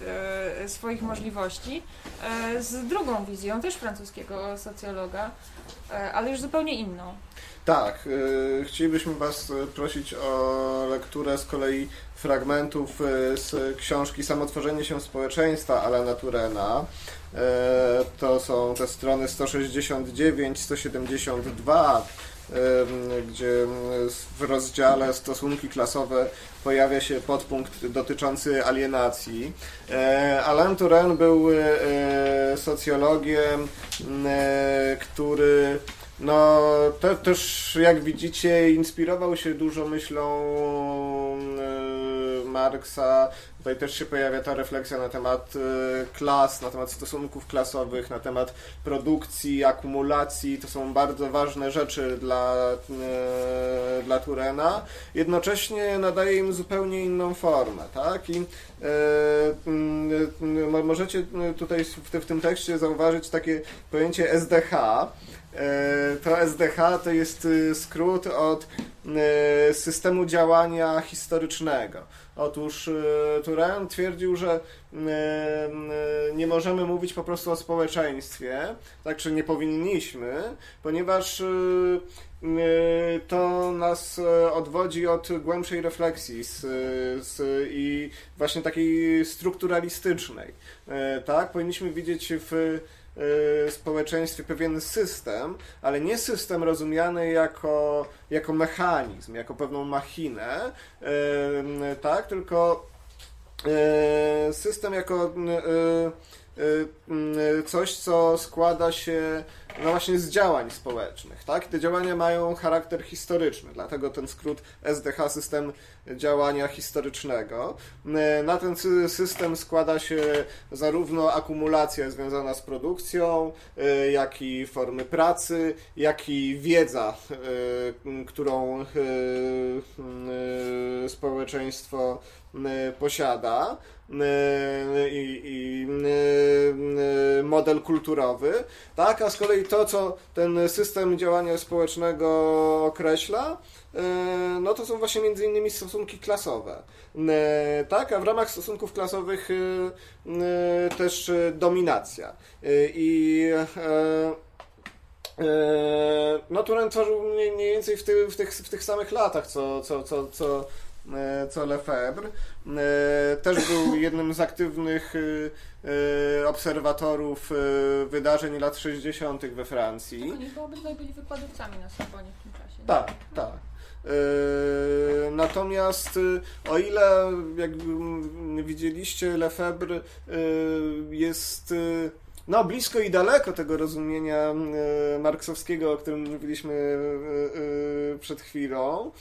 swoich możliwości, z drugą wizją, też francuskiego socjologa, ale już zupełnie inną. Tak, y, chcielibyśmy Was y, prosić o lekturę z kolei fragmentów y, z książki Samotworzenie się społeczeństwa Alana Turena. To są te strony 169, 172, y, gdzie w rozdziale stosunki klasowe pojawia się podpunkt dotyczący alienacji. Alain Turen był socjologiem, który no, te, też jak widzicie, inspirował się dużo myślą y, Marksa. Tutaj też się pojawia ta refleksja na temat y, klas, na temat stosunków klasowych, na temat produkcji, akumulacji. To są bardzo ważne rzeczy dla, y, dla Turena. Jednocześnie nadaje im zupełnie inną formę, tak? I y, mo- możecie tutaj w, tym tekście zauważyć takie pojęcie SDH. To SDH to jest skrót od systemu działania historycznego. Otóż y, Turan twierdził, że y, y, nie możemy mówić po prostu o społeczeństwie, tak czy nie powinniśmy, ponieważ y, to nas odwodzi od głębszej refleksji z, z, i właśnie takiej strukturalistycznej. E, Tak, powinniśmy widzieć w społeczeństwie pewien system, ale nie system rozumiany jako, jako mechanizm, jako pewną machinę, tak, tylko system jako y, y, coś, co składa się no właśnie z działań społecznych, tak? Te działania mają charakter historyczny, dlatego ten skrót SDH, system działania historycznego. Na ten sy- system składa się zarówno akumulacja związana z produkcją, jak i formy pracy, jak i wiedza, którą społeczeństwo posiada y, i, i y, y, model kulturowy, tak, a z kolei to, co ten system działania społecznego określa, y, no to są właśnie między innymi stosunki klasowe. Y, Tak, a w ramach stosunków klasowych y, y, też y, dominacja. Y, I y, y, no Turen tworzył mniej, więcej w, w, tych, w tych samych latach, co, co, co, co, e, co Lefebvre. E, Też był jednym z aktywnych e, e, obserwatorów e, wydarzeń lat 60. we Francji. Oni chyba obydwaj byli wykładowcami na Sorbonie w tym czasie. nie? Tak, tak. Natomiast o ile, jak mm, widzieliście, Lefebvre jest no, blisko i daleko tego rozumienia marksowskiego, o którym mówiliśmy przed chwilą,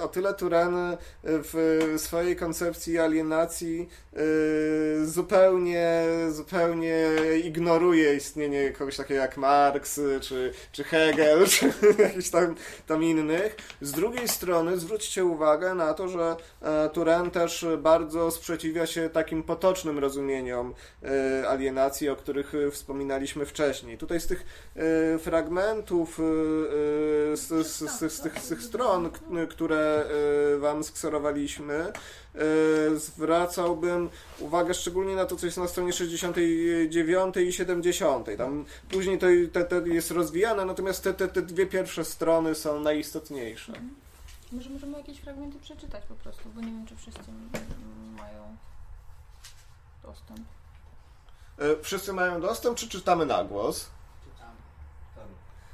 o tyle Turan w swojej koncepcji alienacji y, zupełnie, zupełnie ignoruje istnienie kogoś takiego jak Marx, czy, czy Hegel, czy jakichś tam, tam innych. Z drugiej strony zwróćcie uwagę na to, że e, Turan też bardzo sprzeciwia się takim potocznym rozumieniom e, alienacji, o których e, wspominaliśmy wcześniej. Tutaj z tych e, fragmentów, e, e, z, z, z, z, tych, z tych stron, które e, Wam skserowaliśmy, e, zwracałbym uwagę szczególnie na to, co jest na stronie 69 i 70. Tam później to, te, te jest rozwijane, natomiast te, te, te dwie pierwsze strony są najistotniejsze. Może możemy jakieś fragmenty przeczytać po prostu, bo nie wiem, czy wszyscy mają dostęp. E, Wszyscy mają dostęp, czy czytamy na głos?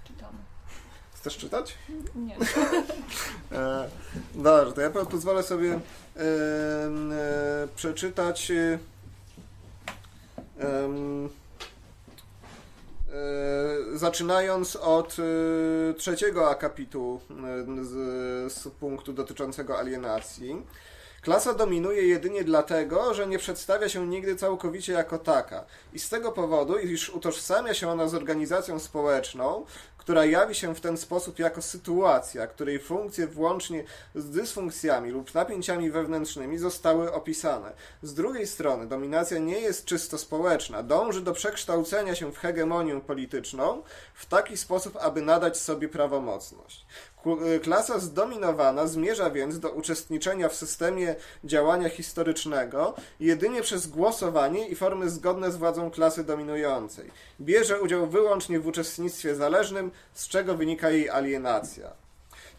Czytamy. Chcesz czytać? Nie. E, dobrze, to ja po- pozwolę sobie e, e, przeczytać e, e, zaczynając od e, trzeciego akapitu z, z punktu dotyczącego alienacji. Klasa dominuje jedynie dlatego, że nie przedstawia się nigdy całkowicie jako taka i z tego powodu, iż utożsamia się ona z organizacją społeczną, która jawi się w ten sposób jako sytuacja, której funkcje włącznie z dysfunkcjami lub napięciami wewnętrznymi zostały opisane. Z drugiej strony, dominacja nie jest czysto społeczna, dąży do przekształcenia się w hegemonię polityczną w taki sposób, aby nadać sobie prawomocność. Y, Klasa zdominowana zmierza więc do uczestniczenia w systemie działania historycznego jedynie przez głosowanie i formy zgodne z władzą klasy dominującej. Bierze udział wyłącznie w uczestnictwie zależnym, z czego wynika jej alienacja.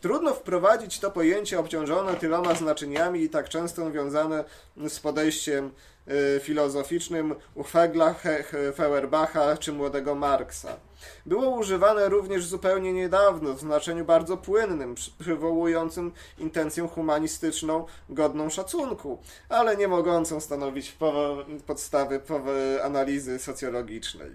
Trudno wprowadzić to pojęcie obciążone tyloma znaczeniami i tak często wiązane z podejściem y, filozoficznym u Hegla, He- He- Feuerbacha czy młodego Marksa. Było używane również zupełnie niedawno w znaczeniu bardzo płynnym, przy- przywołującym intencję humanistyczną, godną szacunku, ale nie mogącą stanowić podstawy analizy socjologicznej.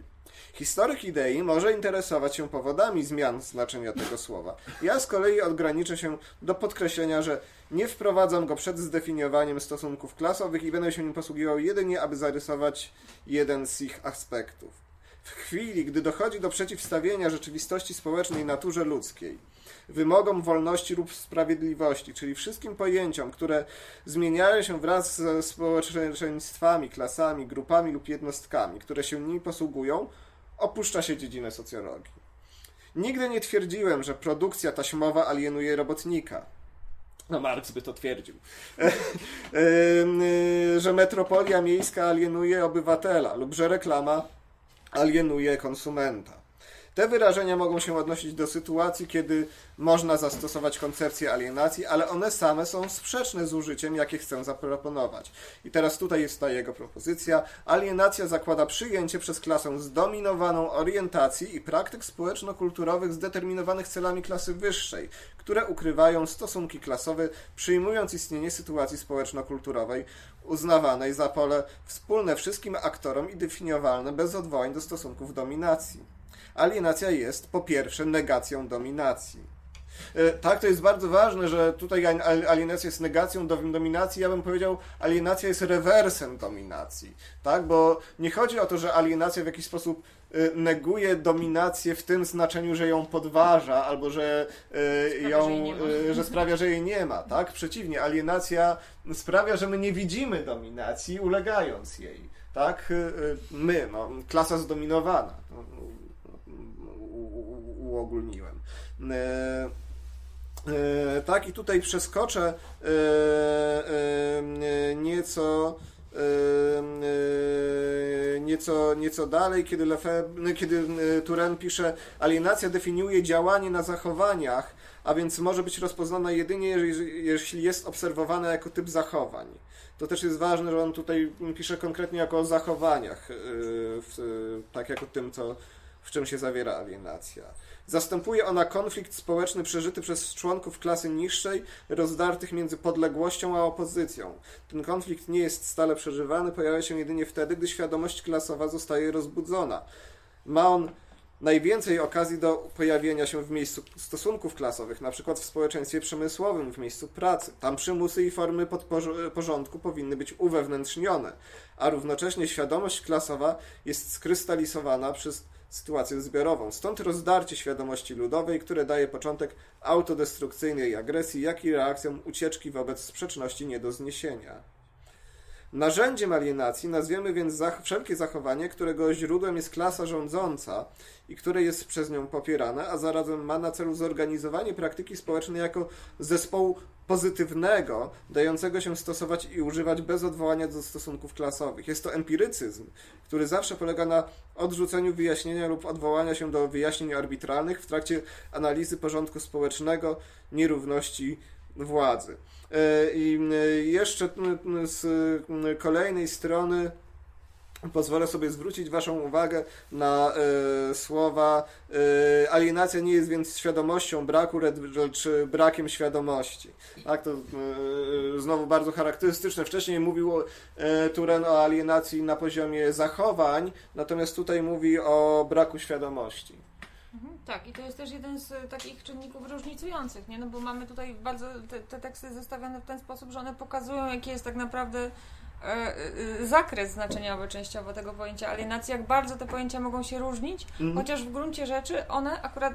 Historyk idei może interesować się powodami zmian znaczenia tego słowa. Ja z kolei odgraniczę się do podkreślenia, że nie wprowadzam go przed zdefiniowaniem stosunków klasowych i będę się nim posługiwał jedynie, aby zarysować jeden z ich aspektów. W chwili, gdy dochodzi do przeciwstawienia rzeczywistości społecznej naturze ludzkiej, wymogom wolności lub sprawiedliwości, czyli wszystkim pojęciom, które zmieniają się wraz ze społeczeństwami, klasami, grupami lub jednostkami, które się nimi posługują, opuszcza się dziedzinę socjologii. Nigdy nie twierdziłem, że produkcja taśmowa alienuje robotnika. No, Marx by to twierdził. Y, że metropolia miejska alienuje obywatela lub że reklama alienuje konsumenta. Te wyrażenia mogą się odnosić do sytuacji, kiedy można zastosować koncepcję alienacji, ale one same są sprzeczne z użyciem, jakie chcę zaproponować. I teraz tutaj jest ta jego propozycja. Alienacja zakłada przyjęcie przez klasę zdominowaną orientacji i praktyk społeczno-kulturowych zdeterminowanych celami klasy wyższej, które ukrywają stosunki klasowe, przyjmując istnienie sytuacji społeczno-kulturowej uznawanej za pole wspólne wszystkim aktorom i definiowalne bez odwołań do stosunków dominacji. Alienacja jest po pierwsze negacją dominacji. E, Tak, to jest bardzo ważne, że tutaj al- al- alienacja jest negacją dom- dominacji. Ja bym powiedział, alienacja jest rewersem dominacji. Tak, bo nie chodzi o to, że alienacja w jakiś sposób e, neguje dominację w tym znaczeniu, że ją podważa, albo że e, Sprawia, ją, że jej nie ma. e, że sprawia, że jej nie ma. Tak, przeciwnie, alienacja sprawia, że my nie widzimy dominacji, ulegając jej. Tak, E, e, my, no, klasa zdominowana. No, uogólniłem. E, tak, i tutaj przeskoczę e, e, nieco nieco, nieco dalej, kiedy, Lefebvre, kiedy Turenne pisze, alienacja definiuje działanie na zachowaniach, a więc może być rozpoznana jedynie, jeśli jest obserwowana jako typ zachowań. To też jest ważne, że on tutaj pisze konkretnie jako o zachowaniach, tak jako tym, co, w czym się zawiera alienacja. Zastępuje ona konflikt społeczny przeżyty przez członków klasy niższej, rozdartych między podległością a opozycją. Ten konflikt nie jest stale przeżywany, pojawia się jedynie wtedy, gdy świadomość klasowa zostaje rozbudzona. Ma on najwięcej okazji do pojawienia się w miejscu stosunków klasowych, na przykład w społeczeństwie przemysłowym, w miejscu pracy. Tam przymusy i formy porządku powinny być uwewnętrznione, a równocześnie świadomość klasowa jest skrystalizowana przez sytuację zbiorową. Stąd rozdarcie świadomości ludowej, które daje początek autodestrukcyjnej agresji, jak i reakcją ucieczki wobec sprzeczności nie do zniesienia. Narzędziem alienacji nazwiemy więc zach- wszelkie zachowanie, którego źródłem jest klasa rządząca i które jest przez nią popierane, a zarazem ma na celu zorganizowanie praktyki społecznej jako zespołu pozytywnego, dającego się stosować i używać bez odwołania do stosunków klasowych. Jest to empirycyzm, który zawsze polega na odrzuceniu wyjaśnienia lub odwołania się do wyjaśnień arbitralnych w trakcie analizy porządku społecznego, nierówności władzy. E, I e, jeszcze z kolejnej strony pozwolę sobie zwrócić Waszą uwagę na e, słowa alienacja nie jest więc świadomością braku, lecz brakiem świadomości. Tak, to znowu bardzo charakterystyczne. Wcześniej mówił Turen o alienacji na poziomie zachowań, natomiast tutaj mówi o braku świadomości. Mhm, Tak, i to jest też jeden z e, takich czynników różnicujących, nie? No bo mamy tutaj bardzo te, te teksty zestawione w ten sposób, że one pokazują, jaki jest tak naprawdę e, e, zakres znaczeniowy częściowo tego pojęcia alienacji, jak bardzo te pojęcia mogą się różnić, Mhm. chociaż w gruncie rzeczy one akurat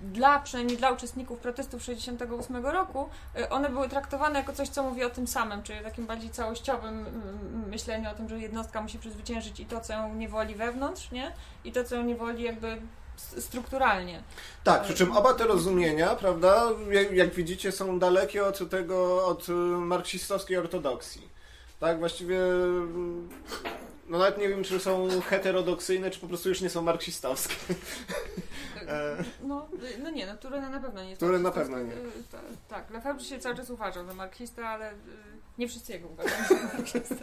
dla, przynajmniej dla uczestników protestów 68 roku, e, one były traktowane jako coś, co mówi o tym samym, czyli takim bardziej całościowym myśleniu o tym, że jednostka musi przezwyciężyć i to, co ją niewoli wewnątrz, nie? I to, co ją niewoli jakby strukturalnie. Tak, przy czym oba te rozumienia, prawda, jak, jak widzicie, są dalekie od tego, od marksistowskiej ortodoksji. Tak, właściwie, no nawet nie wiem, czy są heterodoksyjne, czy po prostu już nie są marksistowskie. No, no nie, no Turena na pewno nie jest Turena na pewno nie. Y, ta- Tak, Lefebvre się cały czas uważał za marksista, ale y, nie wszyscy jego uważają za marksista.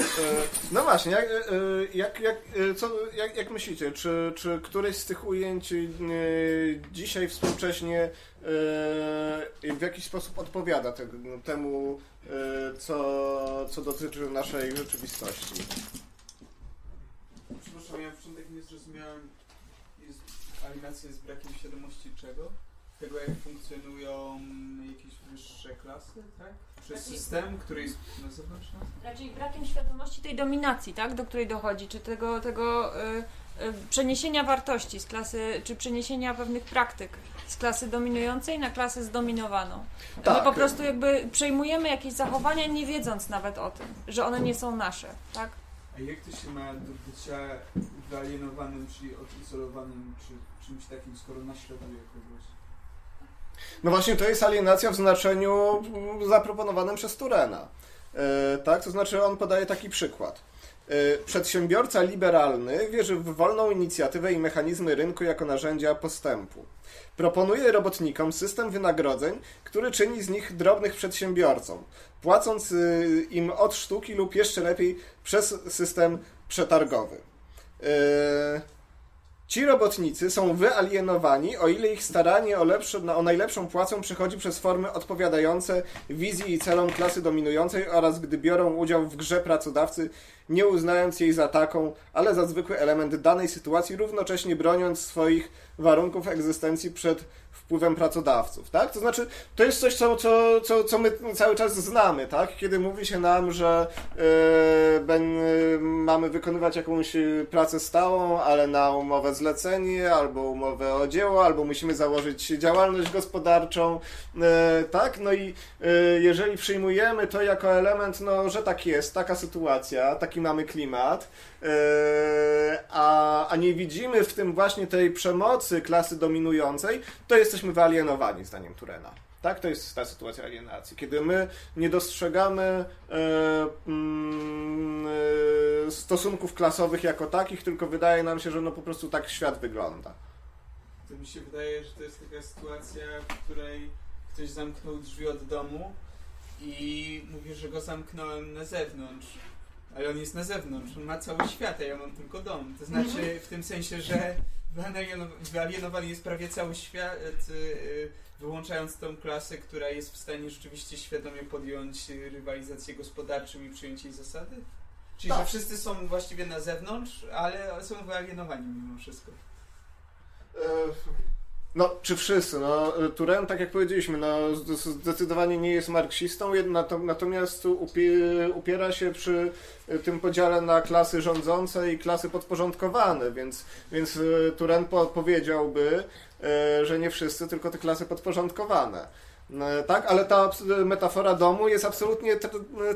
E, No właśnie, jak, e, jak, jak, e, co, jak, jak myślicie, czy, czy któreś z tych ujęć dzisiaj współcześnie w jakiś sposób odpowiada te, temu, co, co dotyczy naszej rzeczywistości? Przepraszam, ja na początek nie zrozumiałem. Jest, jest brakiem świadomości czego? Tego, jak funkcjonują jakieś wyższe klasy, tak? Przez Taki- system, który jest na zewnątrz? Raczej brakiem świadomości tej dominacji, tak, do której dochodzi, czy tego, tego y, y, przeniesienia wartości z klasy, czy przeniesienia pewnych praktyk z klasy dominującej na klasę zdominowaną. Tak. My po prostu jakby przejmujemy jakieś zachowania, nie wiedząc nawet o tym, że one nie są nasze, tak? A jak to się ma do bycia wyalienowanym, czyli odizolowanym, czy czymś takim, skoro naśladuje kogoś? No właśnie, to jest alienacja w znaczeniu zaproponowanym przez Turena. E, tak, to znaczy on podaje taki przykład. E, Przedsiębiorca liberalny wierzy w wolną inicjatywę i mechanizmy rynku jako narzędzia postępu. Proponuje robotnikom system wynagrodzeń, który czyni z nich drobnych przedsiębiorcą, płacąc y, im od sztuki lub jeszcze lepiej przez system przetargowy. E, Ci robotnicy są wyalienowani, o ile ich staranie o, o najlepszą płacę przychodzi przez formy odpowiadające wizji i celom klasy dominującej oraz gdy biorą udział w grze pracodawcy, nie uznając jej za taką, ale za zwykły element danej sytuacji, równocześnie broniąc swoich warunków egzystencji przed wpływem pracodawców, tak? To znaczy, to jest coś, co, co, co, co my cały czas znamy, tak? Kiedy mówi się nam, że e, ben, mamy wykonywać jakąś e, pracę stałą, ale na umowę zlecenie, albo umowę o dzieło, albo musimy założyć działalność gospodarczą, e, tak? No i e, jeżeli przyjmujemy to jako element, no, że tak jest, taka sytuacja, taki mamy klimat, a, a nie widzimy w tym właśnie tej przemocy klasy dominującej, to jesteśmy wyalienowani, zdaniem Turena. Tak, to jest ta sytuacja alienacji, kiedy my nie dostrzegamy e, mm, e, stosunków klasowych jako takich, tylko wydaje nam się, że no po prostu tak świat wygląda. To mi się wydaje, że to jest taka sytuacja, w której ktoś zamknął drzwi od domu i mówi, że go zamknąłem na zewnątrz. Ale on jest na zewnątrz, on ma cały świat, a ja mam tylko dom. To znaczy w tym sensie, że wyalieno- wyalienowany jest prawie cały świat, y, wyłączając tą klasę, która jest w stanie rzeczywiście świadomie podjąć rywalizację gospodarczą i przyjąć jej zasady? Czyli, że Tak. wszyscy są właściwie na zewnątrz, ale są wyalienowani mimo wszystko. E, No, czy wszyscy? No, Turen, tak jak powiedzieliśmy, no, zde- zdecydowanie nie jest marksistą, natomiast upie- upiera się przy tym podziale na klasy rządzące i klasy podporządkowane, więc, więc e, Turen po- powiedziałby, e, że nie wszyscy, tylko te klasy podporządkowane. E, Tak, ale ta metafora domu jest absolutnie t-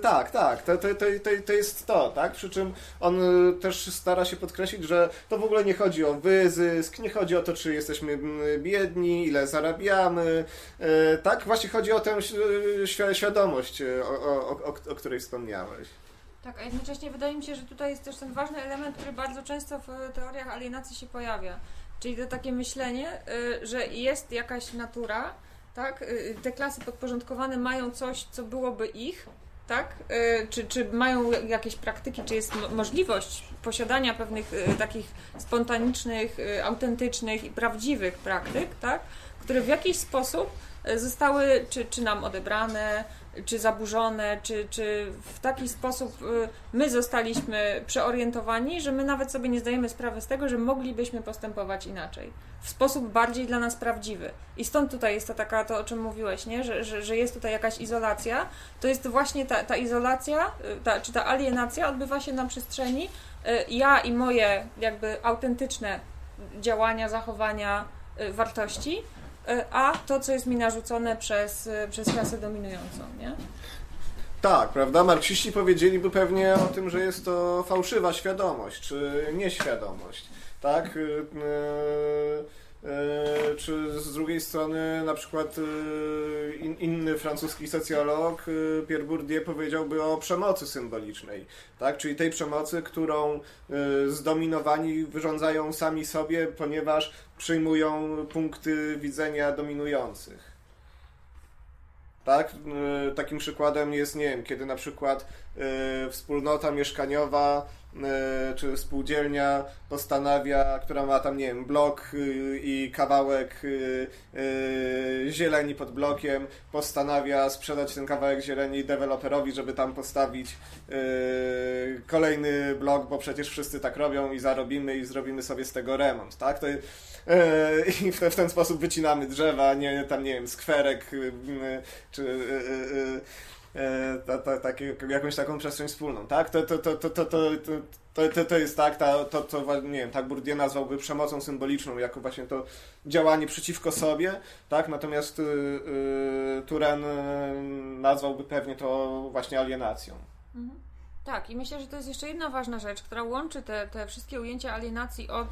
tak, tak, to, to, to, to, jest to, tak? Przy czym on e, też stara się podkreślić, że to w ogóle nie chodzi o wyzysk, nie chodzi o to, czy jesteśmy biedni, ile zarabiamy, e, tak? Właśnie chodzi o tę świ- świadomość, e, o, o, o, o której wspomniałeś. Tak, a jednocześnie wydaje mi się, że tutaj jest też ten ważny element, który bardzo często w e, teoriach alienacji się pojawia. Czyli to takie myślenie, że jest jakaś natura, tak? y, Te klasy podporządkowane mają coś, co byłoby ich, tak? Y, Czy, czy mają jakieś praktyki, czy jest mo- możliwość posiadania pewnych y, takich spontanicznych, y, autentycznych i prawdziwych praktyk, tak? Które w jakiś sposób y, zostały czy, czy nam odebrane, czy zaburzone, czy, czy w taki sposób y, my zostaliśmy przeorientowani, że my nawet sobie nie zdajemy sprawy z tego, że moglibyśmy postępować inaczej. W sposób bardziej dla nas prawdziwy. I stąd tutaj jest to taka, to o czym mówiłeś, nie? Że, że, że jest tutaj jakaś izolacja. To jest właśnie ta, ta izolacja, y, ta, czy ta alienacja odbywa się na przestrzeni y, ja i moje jakby autentyczne działania, zachowania, wartości, a to, co jest mi narzucone przez, y, przez klasę dominującą, nie? Tak, prawda? Marksiści powiedzieliby pewnie o tym, że jest to fałszywa świadomość, czy nieświadomość, tak? Y, y, y, Czy z drugiej strony na przykład y, in, inny francuski socjolog y, Pierre Bourdieu powiedziałby o przemocy symbolicznej, tak? Czyli tej przemocy, którą zdominowani wyrządzają sami sobie, ponieważ przyjmują punkty widzenia dominujących. Tak? Takim przykładem jest, nie wiem, kiedy na przykład wspólnota mieszkaniowa czy spółdzielnia postanawia, która ma tam, nie wiem, blok y, i kawałek y, y, zieleni pod blokiem, postanawia sprzedać ten kawałek zieleni deweloperowi, żeby tam postawić kolejny blok, bo przecież wszyscy tak robią i zarobimy i zrobimy sobie z tego remont, tak? To, I w ten, w ten sposób wycinamy drzewa, nie, tam, nie wiem, skwerek, czy e, ta, ta, takie, jakąś taką przestrzeń wspólną, tak? To, to, to, to, to, to, to, to, to jest tak, ta, to, to, nie wiem, tak Bourdieu nazwałby przemocą symboliczną, jako właśnie to działanie przeciwko sobie, tak? Natomiast y, y, Turen y, nazwałby pewnie to właśnie alienacją. Mhm. Tak, i myślę, że to jest jeszcze jedna ważna rzecz, która łączy te, te wszystkie ujęcia alienacji od.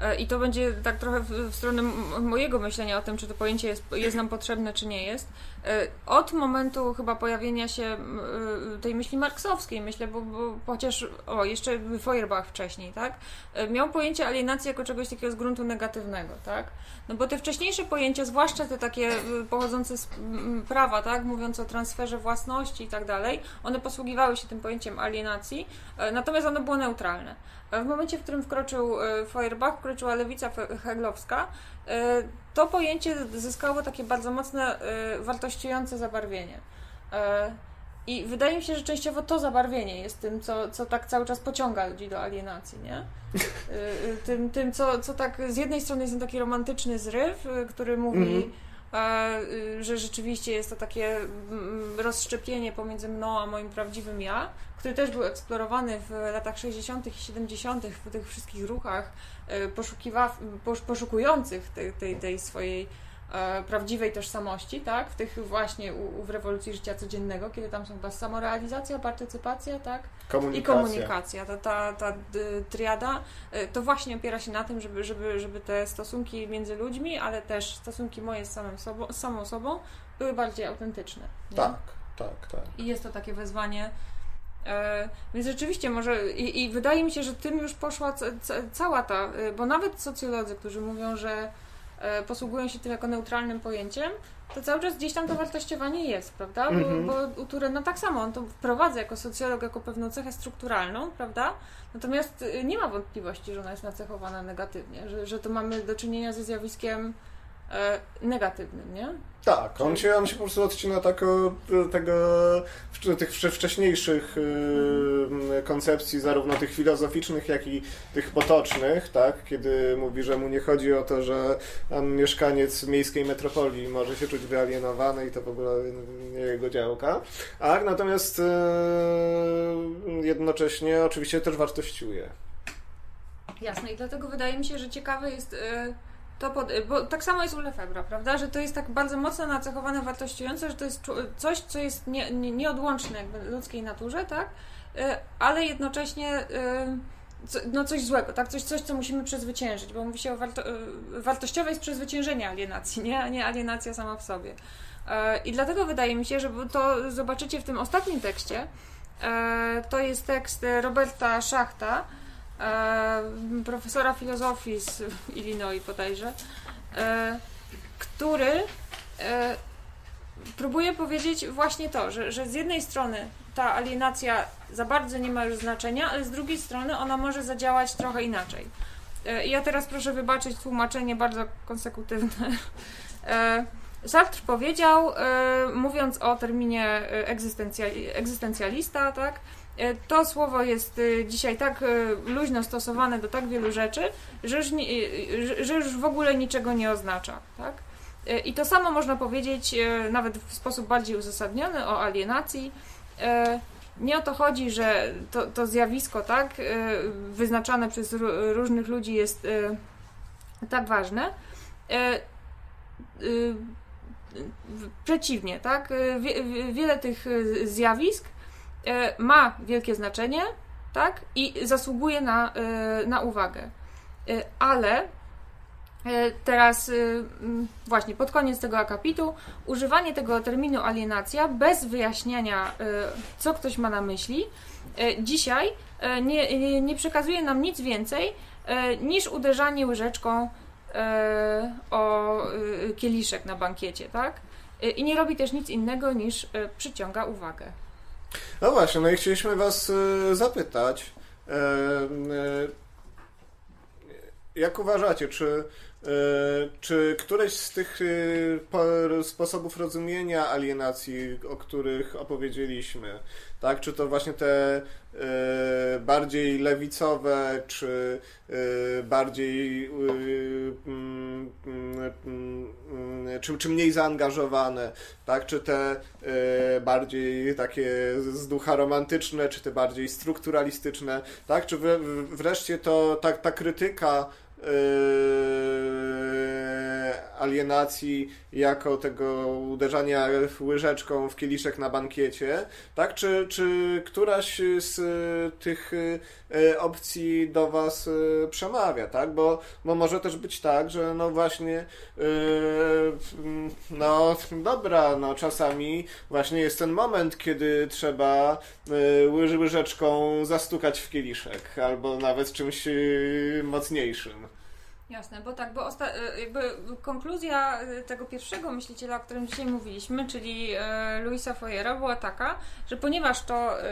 E, I to będzie tak trochę w, stronę mojego myślenia o tym, czy to pojęcie jest, jest nam potrzebne, czy nie jest. E, Od momentu chyba pojawienia się e, tej myśli marksowskiej, myślę, bo, bo chociaż, o, jeszcze Feuerbach wcześniej, tak? Miał pojęcie alienacji jako czegoś takiego z gruntu negatywnego, tak? No bo te wcześniejsze pojęcia, zwłaszcza te takie pochodzące z prawa, tak, mówiąc o transferze własności i tak dalej, one posługiwały się tym pojęciem alienacji, natomiast ono było neutralne. E, W momencie, w którym wkroczył e, Feuerbach, wkroczyła lewica heglowska, e, to pojęcie zyskało takie bardzo mocne, wartościujące zabarwienie. I wydaje mi się, że częściowo to zabarwienie jest tym, co, co tak cały czas pociąga ludzi do alienacji, nie? Tym, tym co, co tak z jednej strony jest taki romantyczny zryw, który mówi, e, y, że rzeczywiście jest to takie mm, rozszczepienie pomiędzy mną a moim prawdziwym ja, który też był eksplorowany w latach 60. i 70. w tych wszystkich ruchach y, poszukiwa, posz, poszukujących tej, tej, tej swojej prawdziwej tożsamości, tak? W tych właśnie u, u w rewolucji życia codziennego, kiedy tam są chyba samorealizacja, partycypacja, tak? Komunikacja. I komunikacja, ta, ta, ta y, triada, y, to właśnie opiera się na tym, żeby, żeby, żeby te stosunki między ludźmi, ale też stosunki moje z, samym sobą, z samą sobą były bardziej autentyczne. nie? Tak, tak, tak. I jest to takie wezwanie E, więc rzeczywiście może i, i wydaje mi się, że tym już poszła ca, ca, cała ta, e, bo nawet socjolodzy, którzy mówią, że e, posługują się tym jako neutralnym pojęciem, to cały czas gdzieś tam to wartościowanie jest, prawda? Bo, Mhm. bo u Turena tak samo, on to wprowadza jako socjolog, jako pewną cechę strukturalną, prawda? Natomiast y, nie ma wątpliwości, że ona jest nacechowana negatywnie, że, że to mamy do czynienia ze zjawiskiem e, negatywnym, nie? Tak, on się, on się po prostu odcina tak od tego, tych wcze- wcześniejszych y, koncepcji, zarówno tych filozoficznych, jak i tych potocznych, tak? Kiedy mówi, że mu nie chodzi o to, że mieszkaniec miejskiej metropolii może się czuć wyalienowany i to w ogóle nie jego działka. Tak, natomiast y, jednocześnie oczywiście też wartościuje. Jasne, i dlatego wydaje mi się, że ciekawe jest y, to, pod, y, bo tak samo jest u Lefebvra, prawda? Że to jest tak bardzo czu- nacechowane, wartościujące, że to jest coś, co jest nie, nie, nieodłączne jakby ludzkiej naturze, tak? Y, ale jednocześnie y, no coś złego, tak? Coś, coś, co musimy przezwyciężyć, bo mówi się o warto, wartościowe jest przezwyciężenie alienacji, nie? a nie alienacja sama w sobie. I dlatego wydaje mi się, że to zobaczycie w tym ostatnim tekście, to jest tekst Roberta Szachta, e, profesora filozofii z Illinois bodajże, e, który e, próbuje powiedzieć właśnie to, że, że z jednej strony ta alienacja za bardzo nie ma już znaczenia, ale z drugiej strony ona może zadziałać trochę inaczej. E, ja teraz proszę wybaczyć tłumaczenie bardzo konsekutywne. E, Sartre powiedział, e, mówiąc o terminie egzystencjali- egzystencjalista, tak, to słowo jest e, dzisiaj tak e, luźno stosowane do tak wielu rzeczy, że już, e, że- już w ogóle niczego nie oznacza. Tak? E, I to samo można powiedzieć e, nawet w sposób bardziej uzasadniony o alienacji. E, Nie o to chodzi, że to, to zjawisko, tak, e, wyznaczane przez ró- różnych ludzi jest e, tak ważne. E, Przeciwnie, tak? E, Wie, wie- wiele tych e, zjawisk e, ma wielkie znaczenie, tak? I zasługuje na, e, na uwagę. E, Ale e, teraz, e, właśnie pod koniec tego akapitu, używanie tego terminu alienacja bez wyjaśniania, e, co ktoś ma na myśli, e, dzisiaj e, nie, nie, przekazuje nam nic więcej e, niż uderzanie łyżeczką e, o e, kieliszek na bankiecie, tak? E, I nie robi też nic innego niż e, przyciąga uwagę. No właśnie, no i chcieliśmy Was e, zapytać, e, e, jak uważacie, czy, czy któreś z tych e, po- sposobów rozumienia alienacji, o których opowiedzieliśmy, tak, czy to właśnie te e, bardziej lewicowe, czy e, bardziej e, mm, mm, mm, czy, czy mniej zaangażowane, tak? Czy te e, bardziej takie z ducha romantyczne, czy te bardziej strukturalistyczne, tak? Czy wreszcie to ta, ta krytyka e, alienacji jako tego uderzania łyżeczką w kieliszek na bankiecie, tak? Czy, czy któraś z e, tych e, opcji do Was e, przemawia, tak? Bo, bo może też być tak, że no właśnie no dobra, no czasami właśnie jest ten moment, kiedy trzeba łyż- łyżeczką zastukać w kieliszek, albo nawet czymś mocniejszym. Jasne, bo tak, bo e, jakby konkluzja e, tego pierwszego myśliciela, o którym dzisiaj mówiliśmy, czyli e, Louisa Foyera, była taka, że ponieważ to e,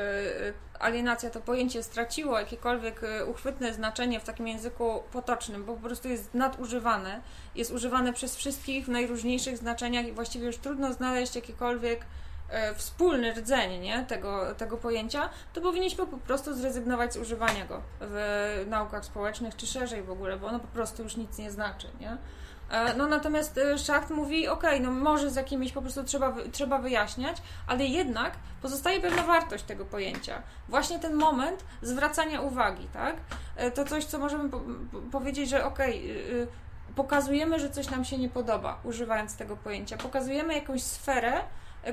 alienacja, to pojęcie straciło jakiekolwiek e, uchwytne znaczenie w takim języku potocznym, bo po prostu jest nadużywane, jest używane przez wszystkich w najróżniejszych znaczeniach i właściwie już trudno znaleźć jakiekolwiek e, wspólny rdzeń nie, tego, tego pojęcia, to powinniśmy po prostu zrezygnować z używania go w naukach społecznych, czy szerzej w ogóle, bo ono po prostu już nic nie znaczy, nie? E, No natomiast e, Schacht mówi, okej, no może z jakimiś po prostu trzeba, trzeba wyjaśniać, ale jednak pozostaje pewna wartość tego pojęcia. Właśnie ten moment zwracania uwagi, tak? E, To coś, co możemy po- po- powiedzieć, że okej, y, pokazujemy, że coś nam się nie podoba, używając tego pojęcia. Pokazujemy jakąś sferę, e,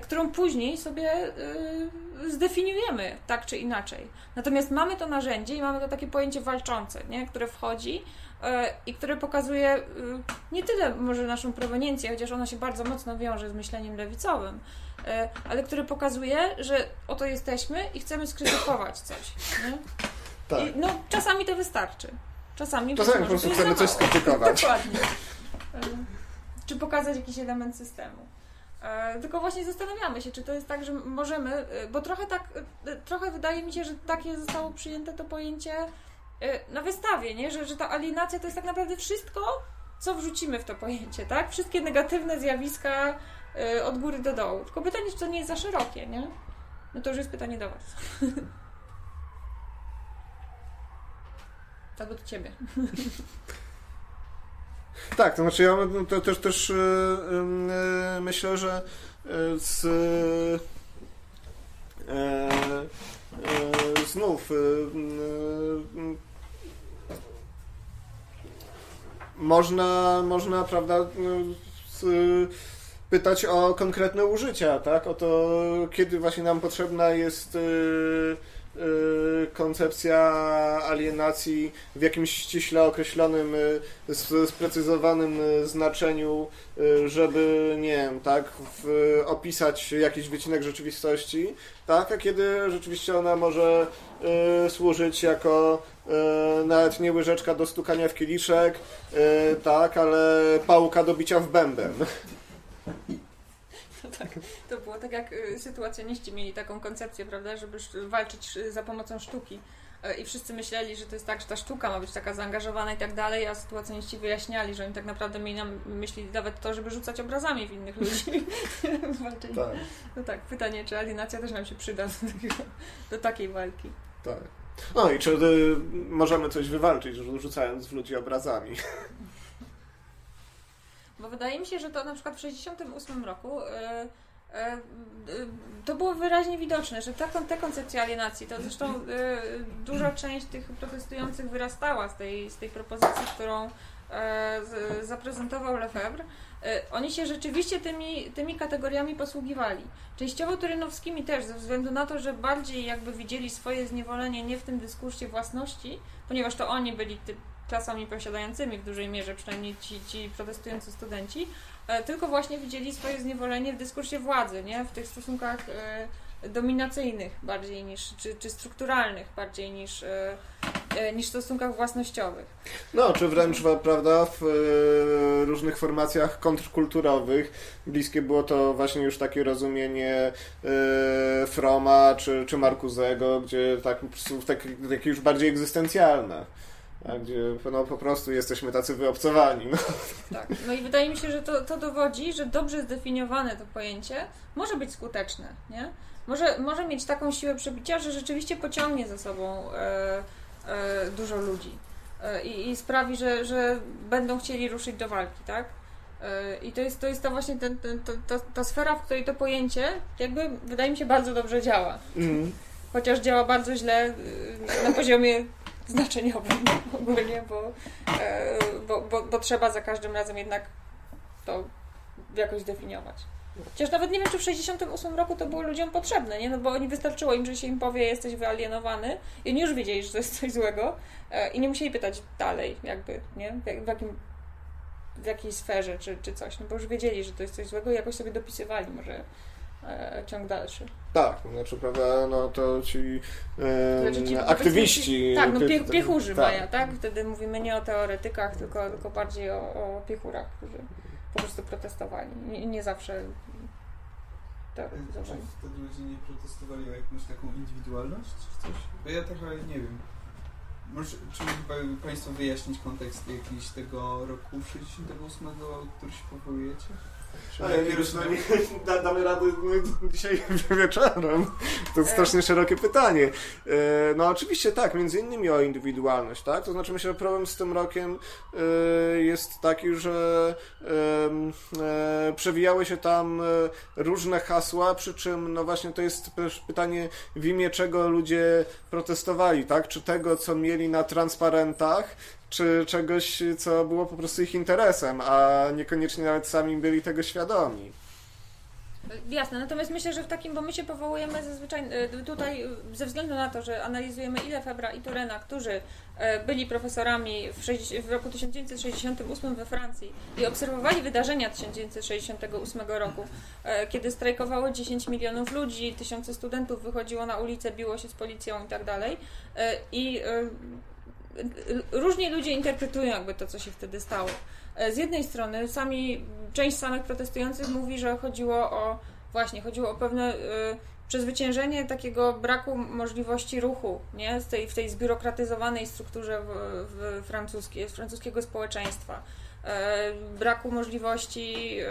którą później sobie y, zdefiniujemy tak czy inaczej. Natomiast mamy to narzędzie i mamy to takie pojęcie walczące, nie? które wchodzi e, i które pokazuje y, nie tyle może naszą proweniencję, chociaż ona się bardzo mocno wiąże z myśleniem lewicowym, ale które pokazuje, że oto jesteśmy i chcemy skrytykować coś. Nie? Tak. I, no, czasami to wystarczy. Czasami, Czasami po prostu chcemy coś skrytykować. Dokładnie. Czy pokazać jakiś element systemu. E, Tylko właśnie zastanawiamy się, czy to jest tak, że możemy, e, bo trochę tak, e, trochę wydaje mi się, że takie zostało przyjęte to pojęcie na wystawie, nie? Że, że ta alienacja to jest tak naprawdę wszystko, co wrzucimy w to pojęcie, tak? Wszystkie negatywne zjawiska od góry do dołu. Tylko pytanie, czy to nie jest za szerokie, nie? No to już jest pytanie do Was. Albo do Ciebie. Tak, to znaczy ja to też, też yy, yy, myślę, że yy, z znów można, można, prawda, pytać o konkretne użycia, tak? O to, kiedy właśnie nam potrzebna jest koncepcja alienacji w jakimś ściśle określonym, sp- sprecyzowanym yy, znaczeniu, żeby, nie wiem, tak, opisać jakiś wycinek rzeczywistości, tak? A kiedy rzeczywiście ona może służyć jako nawet nie łyżeczka do stukania w kieliszek, tak, ale pałka do bicia w bęben. To, tak, to było tak jak y, sytuacjoniści mieli taką koncepcję, prawda, żeby walczyć y, za pomocą sztuki. Y, I wszyscy myśleli, że to jest tak, że ta sztuka ma być taka zaangażowana i tak dalej, a sytuacjoniści wyjaśniali, że oni tak naprawdę mieli na myśli nawet to, żeby rzucać obrazami w innych ludzi. Tak, No tak, pytanie, czy alienacja też nam się przyda do, takiego, do takiej walki. tak. No i czy y, możemy coś wywalczyć, rzucając w ludzi obrazami? Bo wydaje mi się, że to na przykład w 1968 roku e, e, e, to było wyraźnie widoczne, że ta, te koncepcje alienacji, to zresztą e, duża część tych protestujących wyrastała z tej, z tej propozycji, którą zaprezentował Lefebvre. Oni się rzeczywiście tymi, tymi kategoriami posługiwali. Częściowo turynowskimi też, ze względu na to, że bardziej jakby widzieli swoje zniewolenie nie w tym dyskursie własności, ponieważ to oni byli ty, klasami posiadającymi w dużej mierze, przynajmniej ci, ci protestujący studenci, e, tylko właśnie widzieli swoje zniewolenie w dyskursie władzy, nie? w tych stosunkach e, dominacyjnych bardziej niż, czy, czy strukturalnych bardziej niż, e, niż stosunkach własnościowych. No, czy wręcz, prawda, w różnych formacjach kontrkulturowych bliskie było to właśnie już takie rozumienie Froma czy, czy Marcuzego, gdzie tak, takie już bardziej egzystencjalne. A gdzie no, po prostu jesteśmy tacy wyobcowani. No. Tak. No i wydaje mi się, że to, to dowodzi, że dobrze zdefiniowane to pojęcie może być skuteczne, nie? Może, może mieć taką siłę przebicia, że rzeczywiście pociągnie za sobą e, e, dużo ludzi e, i, i sprawi, że, że będą chcieli ruszyć do walki, tak? E, I to jest, to jest ta właśnie ten, ten, to, ta, ta sfera, w której to pojęcie jakby wydaje mi się bardzo dobrze działa. Mm. Chociaż działa bardzo źle y, na poziomie znaczeniowym ogólnie, bo, e, bo, bo, bo trzeba za każdym razem jednak to jakoś definiować. Chociaż nawet nie wiem, czy w 68 roku to było ludziom potrzebne, nie? No bo oni wystarczyło im, że się im powie, jesteś wyalienowany i oni już wiedzieli, że to jest coś złego e, i nie musieli pytać dalej, jakby, nie? W, jak- w jakim w jakiej sferze, czy, czy coś, no bo już wiedzieli, że to jest coś złego i jakoś sobie dopisywali może ciąg dalszy. Tak, znaczy, prawda, no to ci, e, Znaczy ci, aktywiści. Tak, no pie, pie- piechurzy tak. mają, tak? Wtedy mówimy nie o teoretykach, tylko, tylko bardziej o, o piechurach, którzy po prostu protestowali. Nie, nie zawsze Czy teoretyzowali. wtedy ludzie nie protestowali o jakąś taką indywidualność czy coś? Bo ja trochę nie wiem. Może, czy mógłby Państwo wyjaśnić kontekst jakiś tego roku 68, który się powołujecie? Ale różne- no, da, damy radę no, dzisiaj wieczorem. To jest strasznie szerokie pytanie. E, No oczywiście tak, między innymi o indywidualność, tak? To znaczy myślę, że problem z tym rokiem e, jest taki, że e, przewijały się tam e, różne hasła, przy czym no właśnie to jest też pytanie w imię czego ludzie protestowali, tak? Czy tego, co mieli na transparentach, czy czegoś, co było po prostu ich interesem, a niekoniecznie nawet sami byli tego świadomi. Jasne, natomiast myślę, że w takim, bo my się powołujemy zazwyczaj y, tutaj y, ze względu na to, że analizujemy ile Febra i Turena, którzy y, byli profesorami w, 60, w roku 1968 we Francji i obserwowali wydarzenia 1968 roku, kiedy strajkowało 10 milionów ludzi, tysiące studentów wychodziło na ulicę, biło się z policją i tak dalej. I różni ludzie interpretują jakby to, co się wtedy stało. E, Z jednej strony sami, część samych protestujących mówi, że chodziło o właśnie, chodziło o pewne y, przezwyciężenie takiego braku możliwości ruchu, nie? Z tej, w tej zbiurokratyzowanej strukturze w, w francuskiego społeczeństwa. E, braku możliwości y,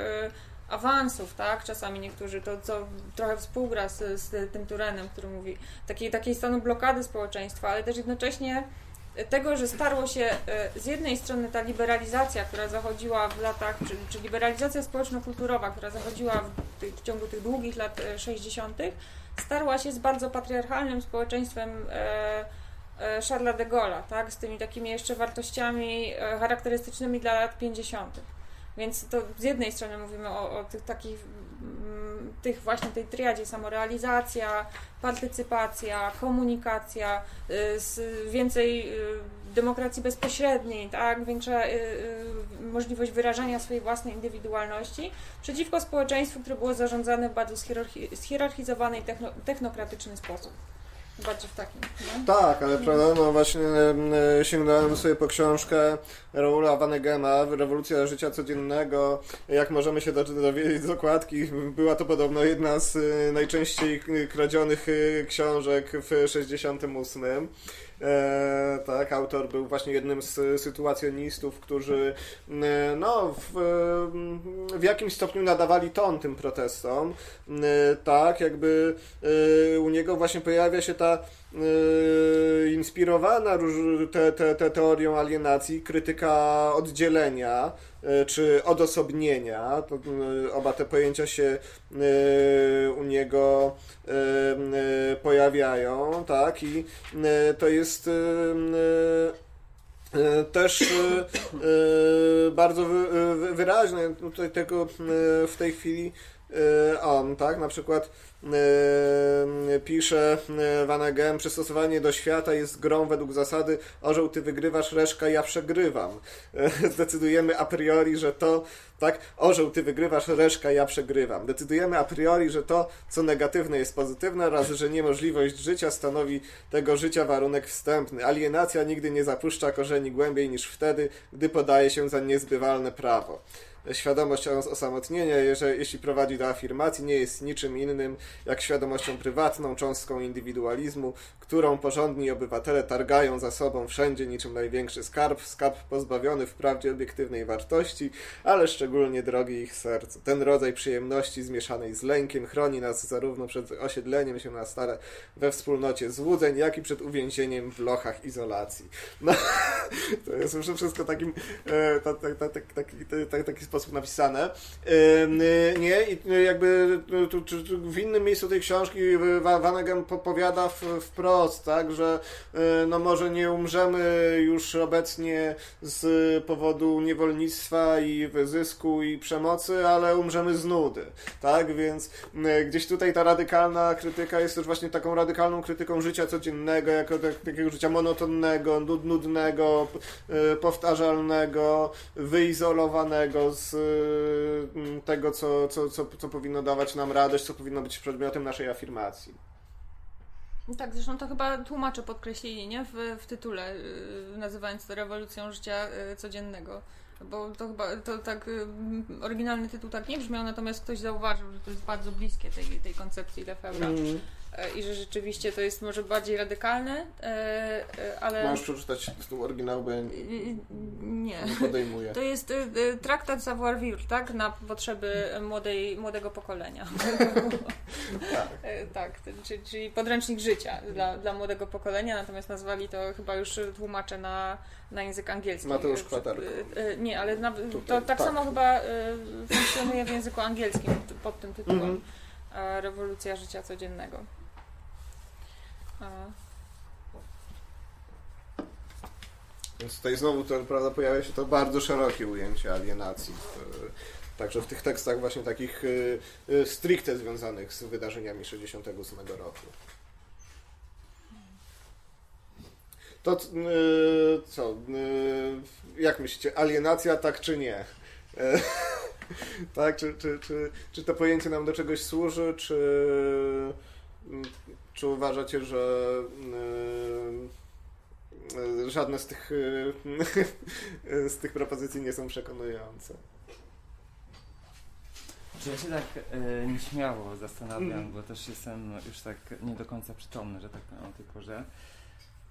awansów, tak? Czasami niektórzy to, co trochę współgra z, z tym Turenem, który mówi takiej, takiej stanu blokady społeczeństwa, ale też jednocześnie tego, że starło się e, z jednej strony ta liberalizacja, która zachodziła w latach, czy, czy liberalizacja społeczno-kulturowa, która zachodziła w, tych, w ciągu tych długich lat e, 60., starła się z bardzo patriarchalnym społeczeństwem e, e, Charlesa de Gaulle'a, tak? z tymi takimi jeszcze wartościami e, charakterystycznymi dla lat 50. Więc to z jednej strony mówimy o, o tych takich, tych właśnie tej triadzie samorealizacja, partycypacja, komunikacja, y, więcej y, demokracji bezpośredniej, tak, większa y, możliwość wyrażania swojej własnej indywidualności przeciwko społeczeństwu, które było zarządzane w bardzo schierarchi- schierarchizowany i techno, technokratyczny sposób. Bardziej w takim. Nie? Tak, ale prawda, no właśnie e, sięgnąłem sobie po książkę Raula Vanegema, Rewolucja życia codziennego. Jak możemy się do- dowiedzieć z okładki, była to podobno jedna z e, najczęściej kradzionych e, książek w 68. E, tak, autor był właśnie jednym z sytuacjonistów, którzy e, no, w, w jakimś stopniu nadawali ton tym protestom. E, tak, jakby e, u niego właśnie pojawia się ta e, inspirowana te, te, te teorią alienacji krytyka oddzielenia e, czy odosobnienia. To, e, oba te pojęcia się e, u niego e, e, pojawiają, tak, i to jest też bardzo wy, wy, wyraźne. Tutaj tego w tej chwili on, tak, na przykład pisze e, Vanagem, przystosowanie do świata jest grą według zasady orzeł ty wygrywasz, reszka ja przegrywam. E, Zdecydujemy a priori, że to tak, orzeł ty wygrywasz, reszka ja przegrywam. Decydujemy a priori, że to, co negatywne jest pozytywne oraz, że niemożliwość życia stanowi tego życia warunek wstępny. Alienacja nigdy nie zapuszcza korzeni głębiej niż wtedy, gdy podaje się za niezbywalne prawo. Świadomość osamotnienia, jeżeli, jeśli prowadzi do afirmacji, nie jest niczym innym jak świadomością prywatną, cząstką indywidualizmu, którą porządni obywatele targają za sobą wszędzie niczym największy skarb, skarb pozbawiony wprawdzie obiektywnej wartości, ale szczególnie drogi ich sercu. Ten rodzaj przyjemności zmieszanej z lękiem chroni nas zarówno przed osiedleniem się na stare we wspólnocie złudzeń, jak i przed uwięzieniem w lochach izolacji. No, to jest już wszystko takim, e, ta, ta, ta, ta, taki, ta, taki sposób napisane. E, nie, i jakby tu, tu, tu, w innym miejscu tej książki Vanagem powiada wprost, tak, że no może nie umrzemy już obecnie z powodu niewolnictwa i wyzysku i przemocy, ale umrzemy z nudy, tak, więc gdzieś tutaj ta radykalna krytyka jest też właśnie taką radykalną krytyką życia codziennego, jako tak, takiego życia monotonnego, nud, nudnego, powtarzalnego, wyizolowanego z e, tego, co, co, co, co powinno dawać nam radość, co powinno być przedmiotem naszej afirmacji. Tak, zresztą to chyba tłumacze podkreślili, nie? W, w tytule, yy, nazywając to rewolucją życia yy, codziennego. Bo to chyba, to tak, oryginalny tytuł tak nie brzmiał, natomiast ktoś zauważył, że to jest bardzo bliskie tej, tej koncepcji Lefebvre. Mm. E, I że rzeczywiście to jest może bardziej radykalne, e, e, ale... Możesz przeczytać ten oryginał, bo ja nie, Nie. podejmuję. To jest traktat savoir-vivre, tak? Na potrzeby młodej, młodego pokolenia. Tak. Tak, czyli, podręcznik życia dla, dla młodego pokolenia, natomiast nazwali to chyba już tłumacze na, na język angielski. Mateusz Kwaterko. Nie, ale na, to tak, tak. samo chyba funkcjonuje w języku angielskim pod tym tytułem. E, Rewolucja życia codziennego. Więc tutaj znowu to, prawda, pojawia się to bardzo szerokie ujęcie alienacji Także w tych tekstach właśnie takich y, y, stricte związanych z wydarzeniami 68 roku. To y, co? Jak myślicie, alienacja tak czy nie? Tak, czy, czy, czy, czy to pojęcie nam do czegoś służy, czy, czy uważacie, że y, y, żadne z tych, y, z tych propozycji nie są przekonujące? Czy ja się tak e, nieśmiało zastanawiam, Mhm. bo też jestem już tak nie do końca przytomny, że tak powiem o tej porze.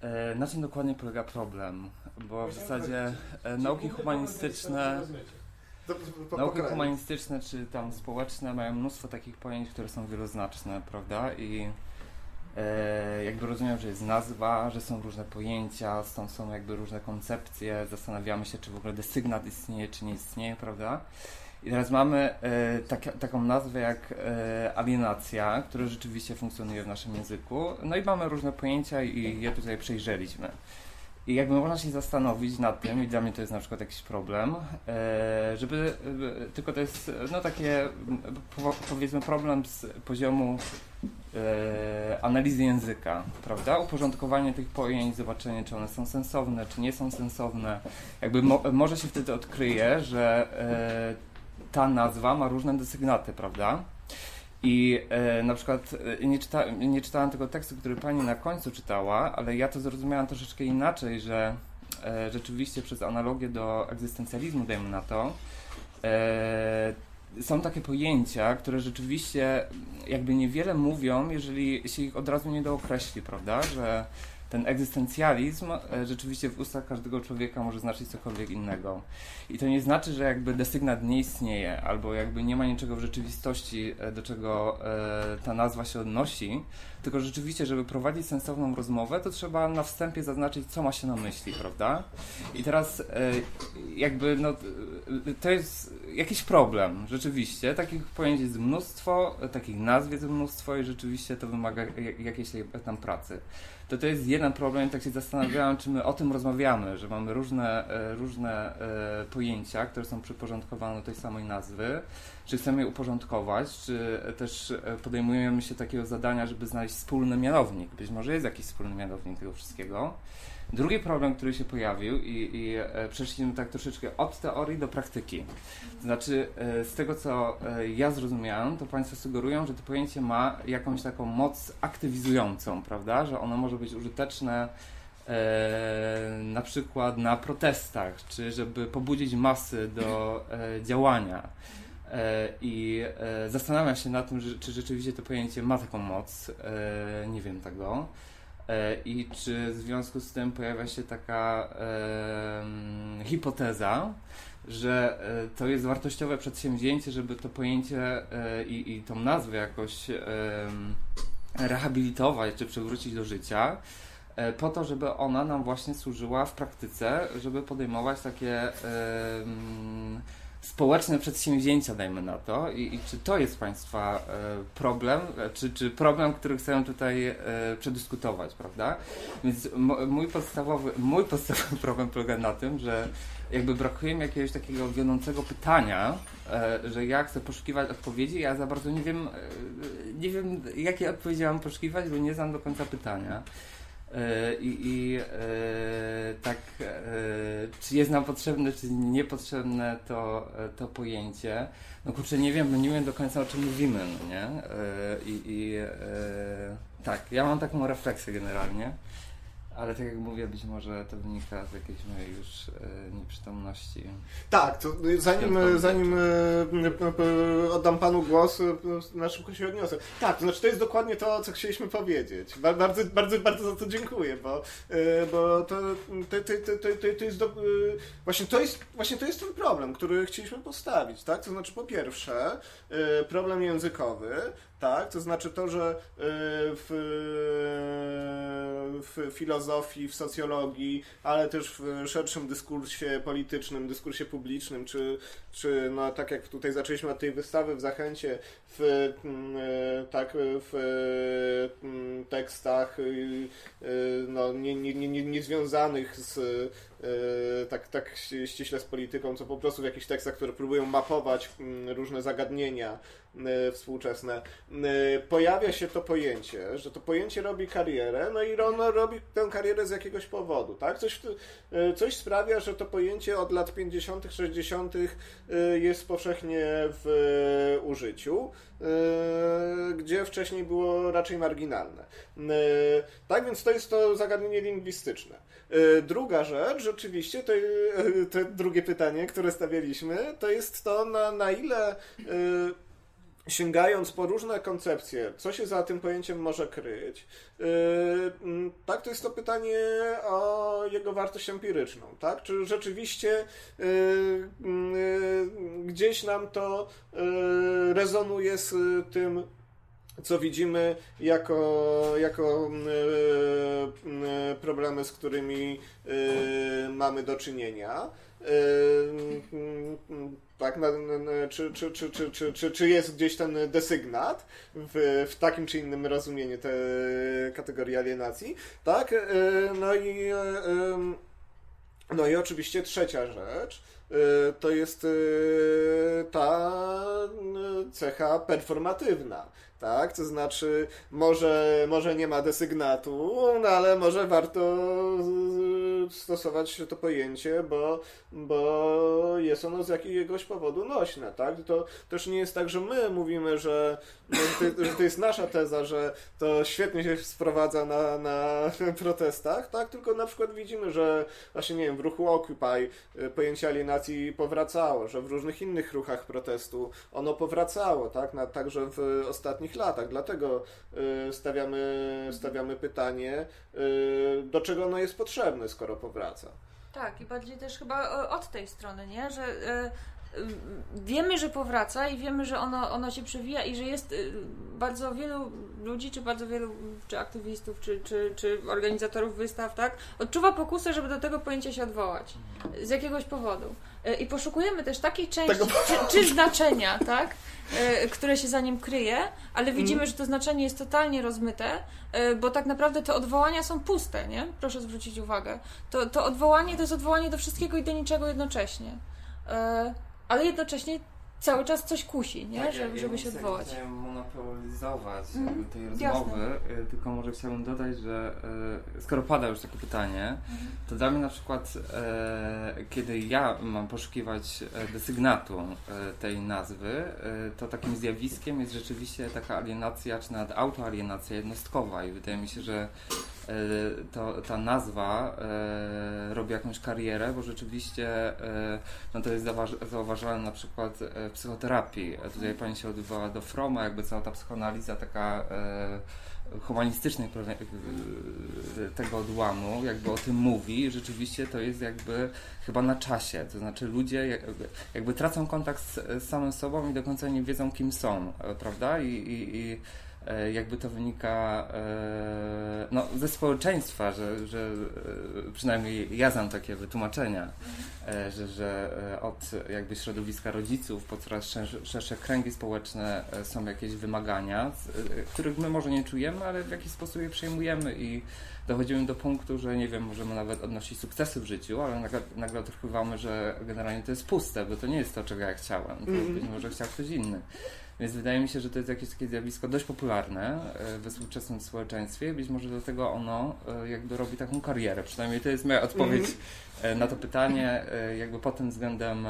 E, na czym dokładnie polega problem? Bo w zasadzie e, nauki humanistyczne, nauki humanistyczne czy tam społeczne mają mnóstwo takich pojęć, które są wieloznaczne, prawda? I jakby rozumiem, że jest nazwa, że są różne pojęcia, stąd są jakby różne koncepcje, zastanawiamy się, czy w ogóle desygnat istnieje, czy nie istnieje, prawda? I teraz mamy e, taka, taką nazwę jak e, alienacja, która rzeczywiście funkcjonuje w naszym języku. No i mamy różne pojęcia i je tutaj przejrzeliśmy. I jakby można się zastanowić nad tym, i dla mnie to jest na przykład jakiś problem, e, żeby, e, tylko to jest no takie powiedzmy problem z poziomu e, analizy języka, prawda? Uporządkowanie tych pojęć, zobaczenie czy one są sensowne, czy nie są sensowne. Jakby mo, może się wtedy odkryje, że e, ta nazwa ma różne desygnaty, prawda? I e, na przykład e, nie, czyta, nie tego tekstu, który pani na końcu czytała, ale ja to zrozumiałam troszeczkę inaczej, że e, rzeczywiście przez analogię do egzystencjalizmu, dajmy na to, e, są takie pojęcia, które rzeczywiście jakby niewiele mówią, jeżeli się ich od razu nie dookreśli, prawda? Że ten egzystencjalizm e, rzeczywiście w ustach każdego człowieka może znaczyć cokolwiek innego. I to nie znaczy, że jakby desygnat nie istnieje, albo jakby nie ma niczego w rzeczywistości, e, do czego e, ta nazwa się odnosi, tylko rzeczywiście, żeby prowadzić sensowną rozmowę, to trzeba na wstępie zaznaczyć, co ma się na myśli, prawda? I teraz jakby, no, to jest jakiś problem, rzeczywiście. Takich pojęć jest mnóstwo, takich nazw jest mnóstwo i rzeczywiście to wymaga jak- jakiejś tam pracy to to jest jeden problem. Tak się zastanawiałem, czy my o tym rozmawiamy, że mamy różne, e, różne e, pojęcia, które są przyporządkowane do tej samej nazwy, czy chcemy je uporządkować, czy też e, podejmujemy się takiego zadania, żeby znaleźć wspólny mianownik. Być może jest jakiś wspólny mianownik tego wszystkiego. Drugi problem, który się pojawił i, i e, przeszliśmy tak troszeczkę od teorii do praktyki. Znaczy, e, z tego co e, ja zrozumiałem, to Państwo sugerują, że to pojęcie ma jakąś taką moc aktywizującą, prawda? Że ono może być użyteczne e, na przykład na protestach, czy żeby pobudzić masy do e, działania. E, I zastanawiam się nad tym, że, czy rzeczywiście to pojęcie ma taką moc. Nie wiem tego. E, I czy w związku z tym pojawia się taka hipoteza, że e, to jest wartościowe przedsięwzięcie, żeby to pojęcie e, i, i tą nazwę jakoś rehabilitować czy przywrócić do życia, po to, żeby ona nam właśnie służyła w praktyce, żeby podejmować takie społeczne przedsięwzięcia, dajmy na to. I, i czy to jest Państwa e, problem, czy, czy problem, który chcę tutaj e, przedyskutować, prawda? Więc mój, podstawowy, mój podstawowy problem polega na tym, że jakby brakuje mi jakiegoś takiego wiodącego pytania, e, że ja chcę poszukiwać odpowiedzi, ja za bardzo nie wiem, nie wiem jakie odpowiedzi mam poszukiwać, bo nie znam do końca pytania. E, I, i e, tak, e, czy jest nam potrzebne, czy niepotrzebne to, to pojęcie. No kurczę, nie wiem, nie wiem do końca o czym mówimy, no nie? I, i tak, ja mam taką refleksję generalnie. Ale tak jak mówię, być może to wynika z jakiejś mojej już e, nieprzytomności. Tak, to zanim, Piątą zanim e, e, oddam panu głos, e, na szybko się odniosę. Tak, to znaczy to jest dokładnie to, co chcieliśmy powiedzieć. Ba- Bardzo, bardzo, bardzo za to dziękuję, bo, e, bo to, to, to, to, to, to jest do, e, właśnie, to jest właśnie to jest ten problem, który chcieliśmy postawić, tak? To znaczy po pierwsze e, problem językowy, tak? To znaczy to, że e, w, w filozofii, w socjologii, ale też w szerszym dyskursie politycznym, dyskursie publicznym, czy, czy no, tak jak tutaj zaczęliśmy od tej wystawy w Zachęcie, w, mm, e, tak, w mm, tekstach y, y, no, nie, nie, nie, nie, niezwiązanych z tak, tak ściśle z polityką, co po prostu w jakichś tekstach, które próbują mapować mm, różne zagadnienia współczesne, e, pojawia się to pojęcie, że to pojęcie robi karierę, no i ono robi tę karierę z jakiegoś powodu, tak? Coś, e, coś sprawia, że to pojęcie od lat 50., 60. e, jest powszechnie w użyciu, e, gdzie wcześniej było raczej marginalne. E, Tak więc to jest to zagadnienie lingwistyczne. E, Druga rzecz, rzeczywiście, to, e, to drugie pytanie, które stawialiśmy, to jest to, na, na ile e, sięgając po różne koncepcje, co się za tym pojęciem może kryć, yy, mm, tak, to jest to pytanie o jego wartość empiryczną, tak? Czy rzeczywiście yy, yy, gdzieś nam to yy, rezonuje z tym, co widzimy jako, jako yy, yy, problemy, z którymi mamy do czynienia. Tak, czy, czy, czy, czy, czy, czy, czy jest gdzieś ten desygnat w, w takim czy innym rozumieniu tej kategorii alienacji, tak? Yy, No i, yy, no i oczywiście trzecia rzecz, yy, to jest ta cecha performatywna, tak? To znaczy, może, może nie ma desygnatu, no ale może warto stosować to pojęcie, bo, bo jest ono z jakiegoś powodu nośne, tak? To też nie jest tak, że my mówimy, że, to, że to jest nasza teza, że to świetnie się sprowadza na, na protestach, tak? Tylko na przykład widzimy, że właśnie, nie wiem, w ruchu Occupy y, pojęcie alienacji powracało, że w różnych innych ruchach protestu ono powracało, tak? Na, także w ostatnich latach. Dlatego y, stawiamy, stawiamy pytanie, y, do czego ono jest potrzebne, skoro powraca. Tak, i bardziej też chyba e, od tej strony, nie? Że e, wiemy, że powraca i wiemy, że ono, ono się przewija i że jest e, bardzo wielu ludzi, czy bardzo wielu, czy aktywistów, czy, czy, czy organizatorów wystaw, tak? Odczuwa pokusę, żeby do tego pojęcia się odwołać. Z jakiegoś powodu. E, I poszukujemy też takiej części, czy, czy znaczenia, tak? E, które się za nim kryje, ale widzimy, Mhm. że to znaczenie jest totalnie rozmyte, bo tak naprawdę te odwołania są puste, nie? Proszę zwrócić uwagę. To, to odwołanie to jest odwołanie do wszystkiego i do niczego jednocześnie. E, Ale jednocześnie cały czas coś kusi, nie? Tak, żeby, ja- żeby się nie odwołać. Chciałem monopolizować jakby tej jasne. rozmowy, y, tylko może chciałbym dodać, że y, skoro pada już takie pytanie, to dla mnie na przykład, e, kiedy ja mam poszukiwać e, desygnatu e, tej nazwy, e, to takim zjawiskiem jest rzeczywiście taka alienacja, czy nawet autoalienacja jednostkowa i wydaje mi się, że e, to, ta nazwa e, robi jakąś karierę, bo rzeczywiście e, no to jest zauważ- zauważalne na przykład e, w psychoterapii. E, Tutaj pani się odwołała do Froma, jakby cała ta psychoanaliza taka e, humanistycznej e, tego odłamu, jakby o tym mówi, rzeczywiście to jest jakby chyba na czasie, to znaczy ludzie jakby, tracą kontakt z, z samym sobą i do końca nie wiedzą kim są, e, prawda? I, i, i e, jakby to wynika e, no, ze społeczeństwa, że, że e, przynajmniej ja znam takie wytłumaczenia, e, że, że e, od jakby środowiska rodziców po coraz szersze, kręgi społeczne e, są jakieś wymagania, e, których my może nie czujemy, ale w jakiś sposób je przyjmujemy i dochodzimy do punktu, że nie wiem, możemy nawet odnosić sukcesy w życiu, ale nagle, nagle odkrywamy, że generalnie to jest puste, bo to nie jest to, czego ja chciałem, to Mhm. być może chciał ktoś inny. Więc wydaje mi się, że to jest jakieś takie zjawisko dość popularne e, we współczesnym społeczeństwie. Być może dlatego ono e, jakby robi taką karierę. Przynajmniej to jest moja odpowiedź e, na to pytanie. Jakby pod tym względem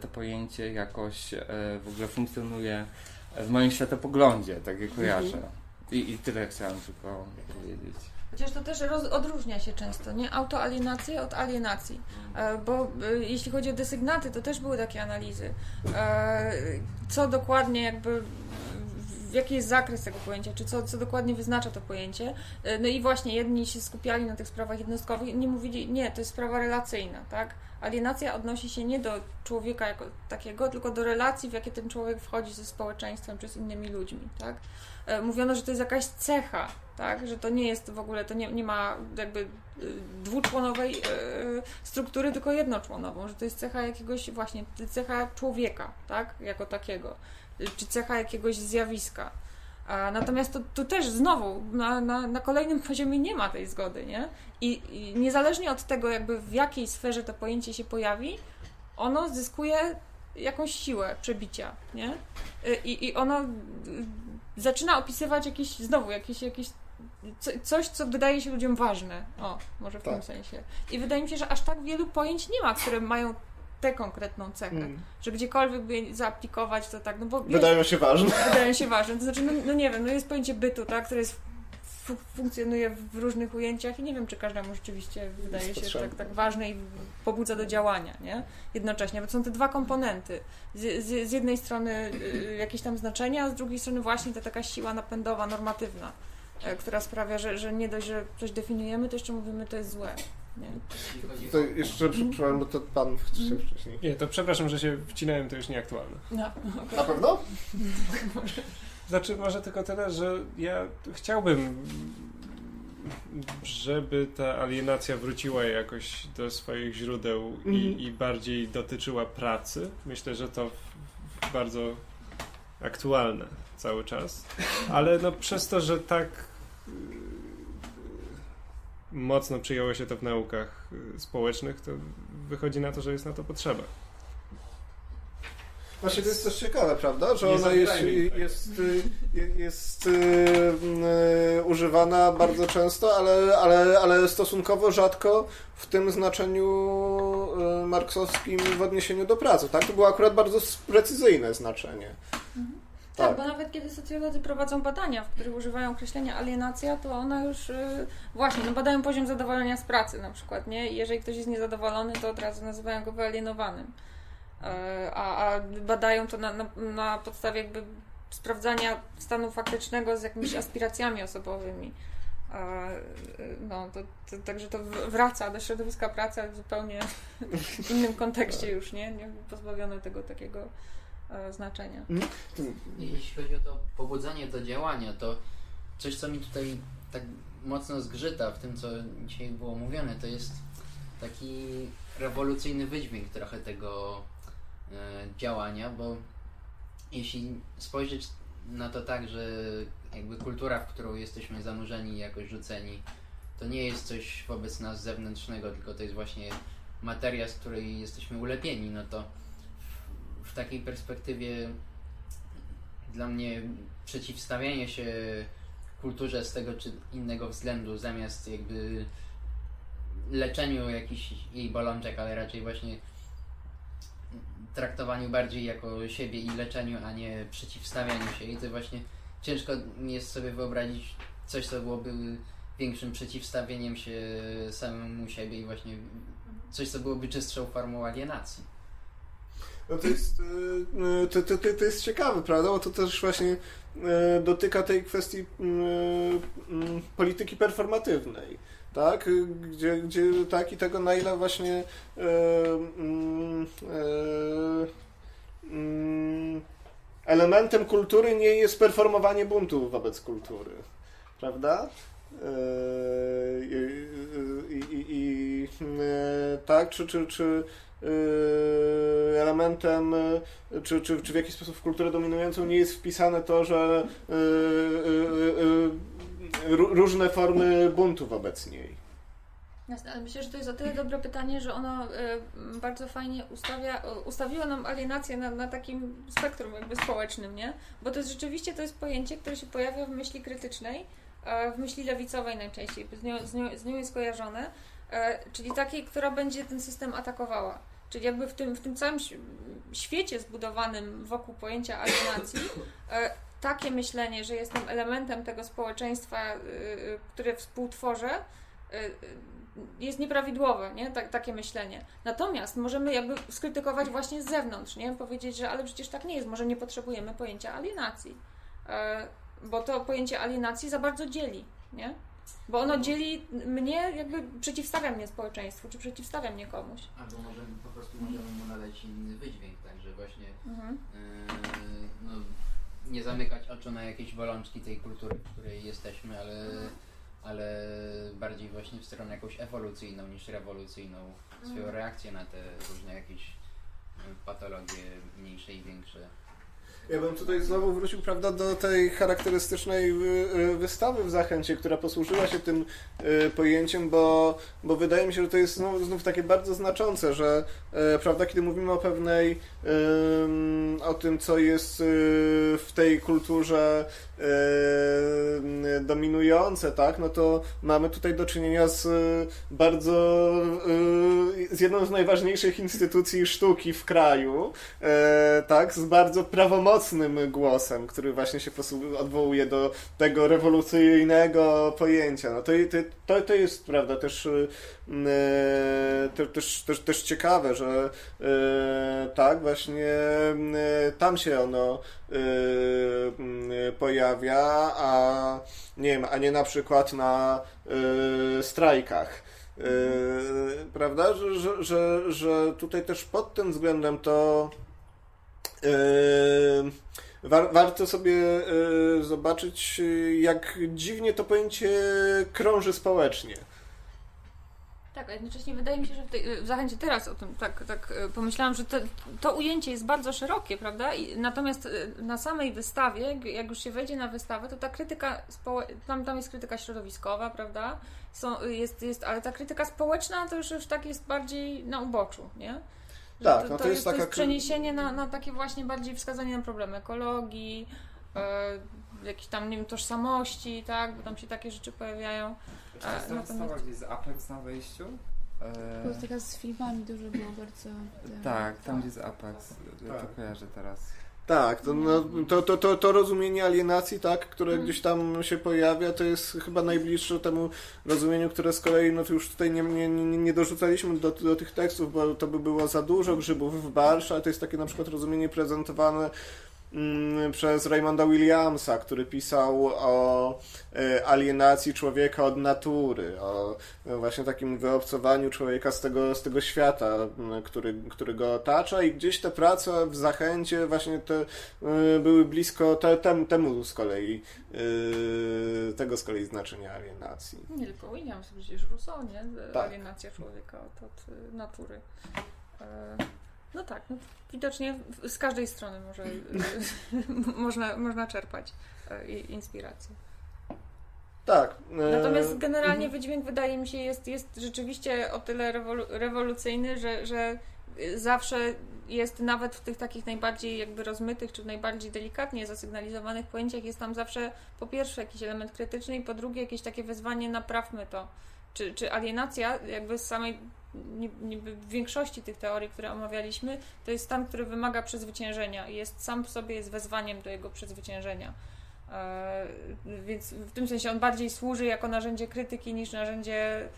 to pojęcie jakoś w ogóle funkcjonuje w moim światopoglądzie, tak je kojarzę. I, I tyle chciałem tylko powiedzieć. Chociaż to też roz, odróżnia się często, nie? Autoalienację od alienacji. E, bo e, jeśli chodzi o desygnaty, to też były takie analizy. E, co dokładnie jakby jaki jest zakres tego pojęcia, czy co, co dokładnie wyznacza to pojęcie. E, No i właśnie jedni się skupiali na tych sprawach jednostkowych, inni mówili, nie, to jest sprawa relacyjna, tak? Alienacja odnosi się nie do człowieka jako takiego, tylko do relacji, w jakie ten człowiek wchodzi ze społeczeństwem czy z innymi ludźmi, tak? E, Mówiono, że to jest jakaś cecha, tak? Że to nie jest w ogóle, to nie, nie ma jakby y, dwuczłonowej e, struktury, tylko jednoczłonową, że to jest cecha jakiegoś właśnie, cecha człowieka, tak? Jako takiego, czy cecha jakiegoś zjawiska. Natomiast to, tu też znowu na, na, na kolejnym poziomie nie ma tej zgody, nie? I, I niezależnie od tego, jakby w jakiej sferze to pojęcie się pojawi, ono zyskuje jakąś siłę przebicia, nie? Y, I, i ono y, zaczyna opisywać jakieś, znowu, jakieś, jakieś co, coś, co wydaje się ludziom ważne. O, może w Tak. tym sensie. I wydaje mi się, że aż tak wielu pojęć nie ma, które mają tę konkretną cechę. Mm. Że gdziekolwiek by je zaaplikować, to tak, no bo Wydają się ważne. wydają się ważne. To znaczy, no, no nie wiem, no jest pojęcie bytu, tak, które jest, fu- funkcjonuje w różnych ujęciach i nie wiem, czy każdemu rzeczywiście wydaje się Potrzebne. tak, tak ważne i pobudza do działania, nie? Jednocześnie, bo są te dwa komponenty. Z, z, z jednej strony y, jakieś tam znaczenia, a z drugiej strony właśnie ta taka siła napędowa, normatywna, e, która sprawia, że, że nie dość, że coś definiujemy, to jeszcze mówimy, to jest złe. Nie? To jeszcze przepraszam, bo to pan chciał wcześniej. Nie, to przepraszam, że się wcinałem, to już nieaktualne. No, Na pewno? Znaczy, może tylko tyle, że ja chciałbym, żeby ta alienacja wróciła jakoś do swoich źródeł i, i bardziej dotyczyła pracy. Myślę, że to bardzo aktualne cały czas. Ale no przez to, że tak yy, mocno przyjęło się to w naukach yy, społecznych, to wychodzi na to, że jest na to potrzeba. Właśnie to jest też ciekawe, prawda? Że ona jest, jej tego. jest, jest, jest y, y, używana bardzo często, ale, ale, ale stosunkowo rzadko w tym znaczeniu y, marksowskim w odniesieniu do pracy. Tak? To było akurat bardzo precyzyjne znaczenie. Tak, Tak. bo nawet kiedy socjolodzy prowadzą badania, w których używają określenia alienacja, to one już y, właśnie no badają poziom zadowolenia z pracy na przykład, nie? I jeżeli ktoś jest niezadowolony, to od razu nazywają go wyalienowanym. Y, a, a badają to na, na, na podstawie jakby sprawdzania stanu faktycznego z jakimiś aspiracjami osobowymi. Y, No, to, to, także to wraca do środowiska pracy, ale w zupełnie innym kontekście już, nie? nie pozbawione tego takiego e, znaczenia. Jeśli chodzi o to pobudzanie do działania, to coś, co mi tutaj tak mocno zgrzyta w tym, co dzisiaj było mówione, to jest taki rewolucyjny wydźwięk trochę tego e, działania, bo jeśli spojrzeć na to tak, że jakby kultura, w którą jesteśmy zanurzeni i jakoś rzuceni, to nie jest coś wobec nas zewnętrznego, tylko to jest właśnie materia, z której jesteśmy ulepieni, no to w, takiej perspektywie dla mnie przeciwstawianie się kulturze z tego czy innego względu, zamiast jakby leczeniu jakichś jej bolączek, ale raczej właśnie traktowaniu bardziej jako siebie i leczeniu, a nie przeciwstawianiu się. I to właśnie ciężko jest sobie wyobrazić coś, co byłoby większym przeciwstawieniem się samemu siebie i właśnie coś, co byłoby czystszą formą alienacji. No to jest, y, y, to, to, to, to jest ciekawe, prawda? Bo to też właśnie y, dotyka tej kwestii polityki performatywnej, tak? Gdzie, gdzie tak i tego na ile właśnie elementem kultury nie jest performowanie buntu wobec kultury, prawda? I, i, i, i, y, tak, czy, czy, czy y, elementem, y, czy, czy, czy w jakiś sposób w kulturę dominującą nie jest wpisane to, że ró- różne formy buntu wobec niej. Myślę, że to jest o tyle dobre pytanie, że ono e, bardzo fajnie ustawia, ustawiło nam alienację na, na takim spektrum jakby społecznym, nie? Bo to jest rzeczywiście to jest pojęcie, które się pojawia w myśli krytycznej, e, w myśli lewicowej najczęściej, z nią, z nią, z nią jest kojarzone, e, czyli takiej, która będzie ten system atakowała. Czyli jakby w tym, w tym całym świecie zbudowanym wokół pojęcia alienacji, e, takie myślenie, że jestem elementem tego społeczeństwa, y, które współtworzę, jest nieprawidłowe, nie? Tak, takie myślenie. Natomiast możemy jakby skrytykować właśnie z zewnątrz, nie? Powiedzieć, że ale przecież tak nie jest, może nie potrzebujemy pojęcia alienacji. e, bo to pojęcie alienacji za bardzo dzieli, nie? Bo ono dzieli mnie, jakby przeciwstawia mnie społeczeństwu, czy przeciwstawia mnie komuś. Albo możemy po prostu możemy mu nadać inny wydźwięk, tak, że właśnie Mhm. yy, no, nie zamykać oczu na jakieś bolączki tej kultury, w której jesteśmy, ale, ale bardziej właśnie w stronę jakąś ewolucyjną niż rewolucyjną, swoją reakcję na te różne jakieś yy, patologie mniejsze i większe. Ja bym tutaj znowu wrócił, prawda, do tej charakterystycznej wy- y, wystawy w Zachęcie, która posłużyła się tym y, pojęciem, bo, bo wydaje mi się, że to jest znów, znów takie bardzo znaczące, że y, prawda, kiedy mówimy o pewnej, o tym, co jest y, w tej kulturze y, dominujące, tak, no to mamy tutaj do czynienia z y, bardzo, y, z jedną z najważniejszych instytucji sztuki w kraju, e, tak, z bardzo prawomocnym głosem, który właśnie się odwołuje do tego rewolucyjnego pojęcia. No to, to, to jest, prawda, też, e, te- też, też, też ciekawe, że e, tak, właśnie e, tam się ono pojawia, a nie wiem, a nie na przykład na strajkach. Prawda, że, że, że, że tutaj też pod tym względem to war, warto sobie zobaczyć, jak dziwnie to pojęcie krąży społecznie. Tak, a jednocześnie wydaje mi się, że w, tej, w Zachęcie teraz o tym tak, tak e, pomyślałam, że to, to ujęcie jest bardzo szerokie, prawda? I, natomiast e, na samej wystawie, jak- już się wejdzie na wystawę, to ta krytyka, tam, tam jest krytyka środowiskowa, prawda? Są, jest, jest, ale ta krytyka społeczna to już, już tak jest bardziej na uboczu, nie? Że Tak, to, no to, to jest, jest to taka jest przeniesienie na, na takie właśnie bardziej wskazanie na problemy ekologii, e, jakiejś tam, nie wiem, tożsamości, tak? Bo tam się takie rzeczy pojawiają. Czy to jest wystawa gdzieś z Apex na wejściu? E, To jest taka z filmami dużo było bardzo. e, tak, tam gdzie jest Apex. Ja Tak. To kojarzę teraz. Tak, to, no, to, to, to, to rozumienie alienacji, tak, które Mhm. gdzieś tam się pojawia, to jest chyba najbliższe temu rozumieniu, które z kolei, no to już tutaj nie, nie, nie dorzucaliśmy do, do tych tekstów, bo to by było za dużo grzybów w barsz, ale to jest takie na przykład rozumienie prezentowane mm, przez Raymonda Williamsa, który pisał o e, alienacji człowieka od natury, o e, właśnie takim wyobcowaniu człowieka z tego, z tego świata, m, który, który go otacza i gdzieś te prace w zachęcie właśnie te e, były blisko te, tem, temu z kolei e, tego z kolei znaczenia alienacji. Nie tylko Williams, przecież Rousseau, nie? Tak. Alienacja człowieka od, od natury. E, No tak, no, widocznie z każdej strony może, można, można czerpać e, inspirację. Tak. e, Natomiast generalnie wydźwięk wydaje mi się jest, jest rzeczywiście o tyle rewolu- rewolucyjny, że, że y, zawsze jest nawet w tych takich najbardziej jakby rozmytych, czy najbardziej delikatnie zasygnalizowanych pojęciach jest tam zawsze po pierwsze jakiś element krytyczny i po drugie jakieś takie wezwanie naprawmy to. Czy, czy alienacja jakby z samej w większości tych teorii, które omawialiśmy, to jest stan, który wymaga przezwyciężenia i jest sam w sobie jest wezwaniem do jego przezwyciężenia. E, Więc w tym sensie on bardziej służy jako narzędzie krytyki niż narzędzie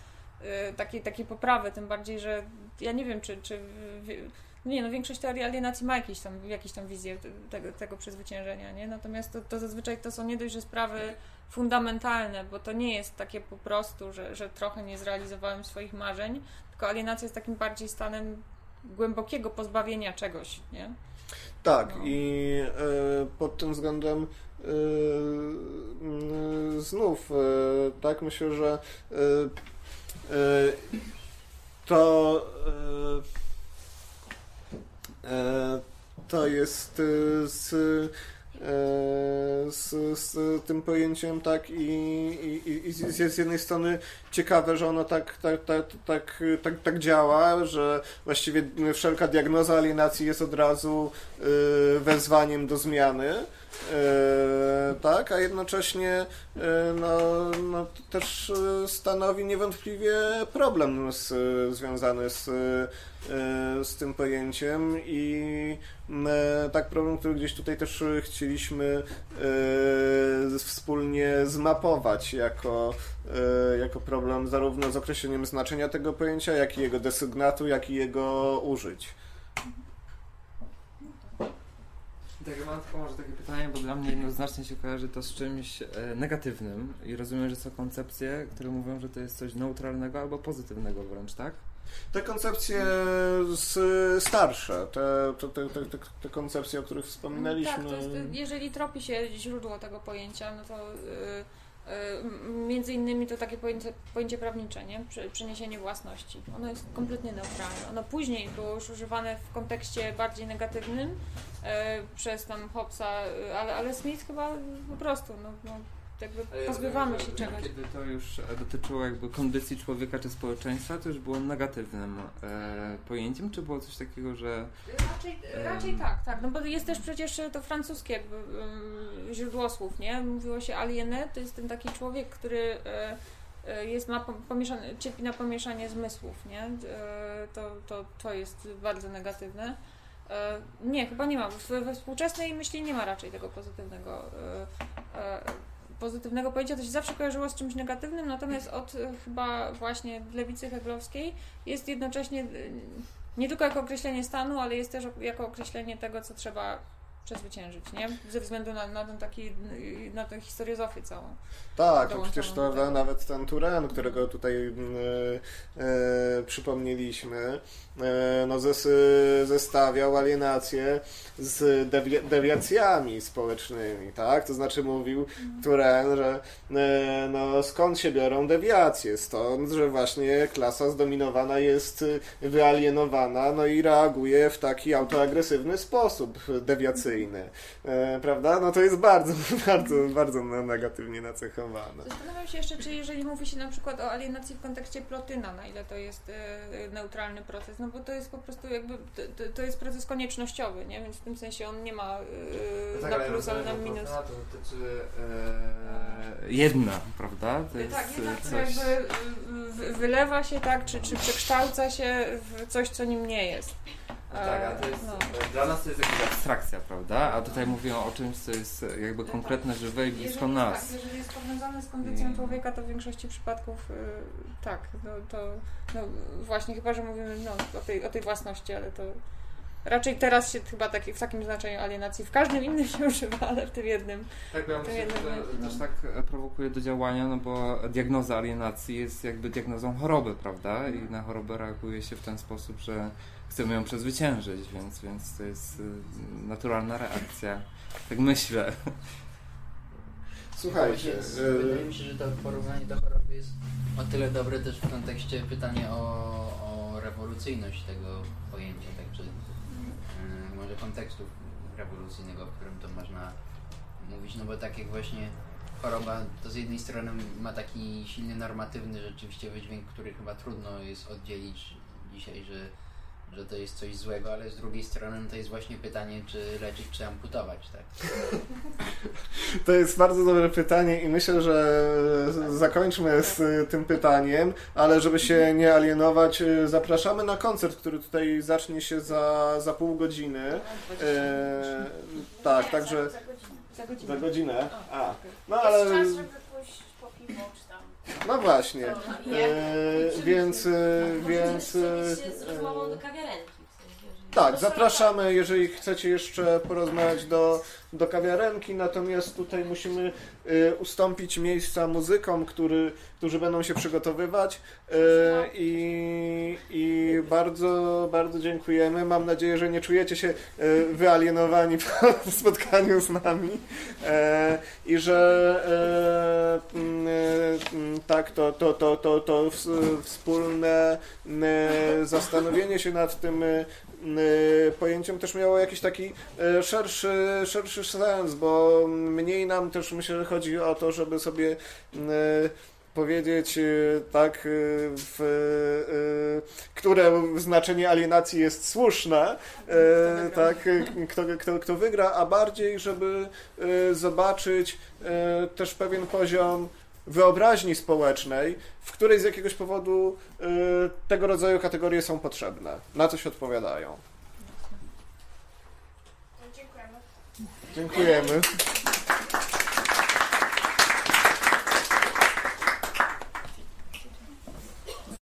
e, takiej, takiej poprawy, tym bardziej, że ja nie wiem, czy, czy w- nie, no większość teorii alienacji ma jakieś tam, jakieś tam wizję te- tego, tego przezwyciężenia, nie? Natomiast to, to zazwyczaj to są nie dość, że sprawy fundamentalne, bo to nie jest takie po prostu, że, że trochę nie zrealizowałem swoich marzeń, tylko alienacja jest takim bardziej stanem głębokiego pozbawienia czegoś, nie? Tak, No. i e, pod tym względem e, znów, e, tak, myślę, że to to jest z, z, z tym pojęciem tak i, i, i- z, z jednej strony ciekawe, że ono tak, tak, tak, tak, tak, tak działa, że właściwie wszelka diagnoza alienacji jest od razu y, wezwaniem do zmiany, tak, a jednocześnie y, no, no, też y, stanowi niewątpliwie problem z, związany z, z tym pojęciem i tak problem, który gdzieś tutaj też chcieliśmy wspólnie zmapować jako, jako problem zarówno z określeniem znaczenia tego pojęcia, jak i jego desygnatu, jak i jego użyć. Tak, ja mam tylko może takie pytanie, bo dla mnie jednoznacznie się kojarzy to z czymś e, negatywnym i rozumiem, że są koncepcje, które mówią, że to jest coś neutralnego albo pozytywnego wręcz, tak? Te koncepcje z, starsze, te, te, te, te, koncepcje, o których wspominaliśmy. Tak, to jest, jeżeli tropi się źródło tego pojęcia, no to y, między innymi to takie pojęcie, pojęcie prawnicze, nie? Prze- Przeniesienie własności. Ono jest kompletnie neutralne. Ono później było już używane w kontekście bardziej negatywnym y, przez tam Hobbesa, y, ale, ale Smith chyba po prostu, no, no jakby pozbywamy się czegoś. Kiedy to już e, dotyczyło jakby kondycji człowieka czy społeczeństwa, to już było negatywnym e, pojęciem, czy było coś takiego, że... Raczej, raczej tak, tak. No bo jest też przecież to francuskie jakby um, źródło słów, nie? Mówiło się aliéné, to jest ten taki człowiek, który e, e, jest, ma pomieszane, cierpi na pomieszanie zmysłów, nie? E, to, to, to jest bardzo negatywne. E, nie, chyba nie ma. We, współczesnej myśli nie ma raczej tego pozytywnego e, e, pozytywnego pojęcia. To się zawsze kojarzyło z czymś negatywnym, natomiast od e, chyba właśnie lewicy heglowskiej jest jednocześnie e, nie tylko jako określenie stanu, ale jest też jako określenie tego, co trzeba przezwyciężyć, nie? Ze względu na, na ten taki, na tę historiozofię całą. Tak, dołączoną przecież to nawet ten Turen, którego tutaj e, e, przypomnieliśmy, no zes, zestawiał alienację z dewi dewiacjami społecznymi, tak? To znaczy mówił Turen, że e, no skąd się biorą dewiacje? Stąd, że właśnie klasa zdominowana jest e, wyalienowana, no i reaguje w taki autoagresywny sposób dewiacyjny, e, prawda? No to jest bardzo, bardzo, bardzo negatywnie nacechowane. Zastanawiam się jeszcze, czy jeżeli mówi się na przykład o alienacji w kontekście Plotyna, na ile to jest e, neutralny proces, no bo to jest po prostu jakby, to, to- jest proces koniecznościowy, nie? Więc w tym sensie on nie ma e, na plus, ale na minus. To dotyczy e, jedna, prawda? To jest Tak, jedna, e, coś... jakby y, wy- wylewa się, tak, czy, czy przekształca się w coś, co nim nie jest. Tak, a to jest, No. dla nas to jest jakaś abstrakcja, prawda? A tutaj mówią o czymś, co jest jakby konkretne, żywe i blisko nas. Tak, jeżeli jest powiązane z kondycją I- człowieka, to w większości przypadków y, tak, no, to no, właśnie chyba, że mówimy no, o, tej, o tej własności, ale to raczej teraz się chyba taki, w takim znaczeniu alienacji, w każdym innym się używa, ale w tym jednym. Tak, bo ja myślę, że to nie- też tak e, prowokuje do działania, no bo diagnoza alienacji jest jakby diagnozą choroby, prawda? I na chorobę reaguje się w ten sposób, że chcemy ją przezwyciężyć, więc, więc to jest y, naturalna reakcja. Tak myślę. Słuchajcie, Wydaje mi się- e, Wydaje mi się, że to porównanie do choroby jest o tyle dobre też w kontekście pytania o, o rewolucyjność tego pojęcia, także e, może kontekstu rewolucyjnego, w którym to można mówić, no bo tak jak właśnie choroba to z jednej strony ma taki silny normatywny rzeczywiście wydźwięk, który chyba trudno jest oddzielić dzisiaj, że, że to jest coś złego, ale z drugiej strony no to jest właśnie pytanie, czy leczyć, czy amputować, tak? To jest bardzo dobre pytanie i myślę, że zakończmy z tym pytaniem, ale żeby się nie alienować, zapraszamy na koncert, który tutaj zacznie się za, za pół godziny. E, tak, także Za godzinę. A, Jest no ale no właśnie. Nie? E, więc e, więc e, do kawiarenki. Tak, zapraszamy, jeżeli chcecie jeszcze porozmawiać do, do kawiarenki, natomiast tutaj musimy y, ustąpić miejsca muzykom, który, którzy będą się przygotowywać y, i, i bardzo, bardzo dziękujemy. Mam nadzieję, że nie czujecie się y, wyalienowani po spotkaniu z nami i że mm, tak, to, to, to, to, to ws- wspólne zastanowienie się nad tym pojęciem też miało jakiś taki y, szerszy, szerszy sens, bo mniej nam też myślę, że chodzi o to, żeby sobie y, powiedzieć y, tak, y, w, które znaczenie alienacji jest słuszne, y, tak, kto, kto, kto wygra, a bardziej, żeby zobaczyć też pewien poziom wyobraźni społecznej, w której z jakiegoś powodu tego rodzaju kategorie są potrzebne, na coś odpowiadają. Dziękujemy.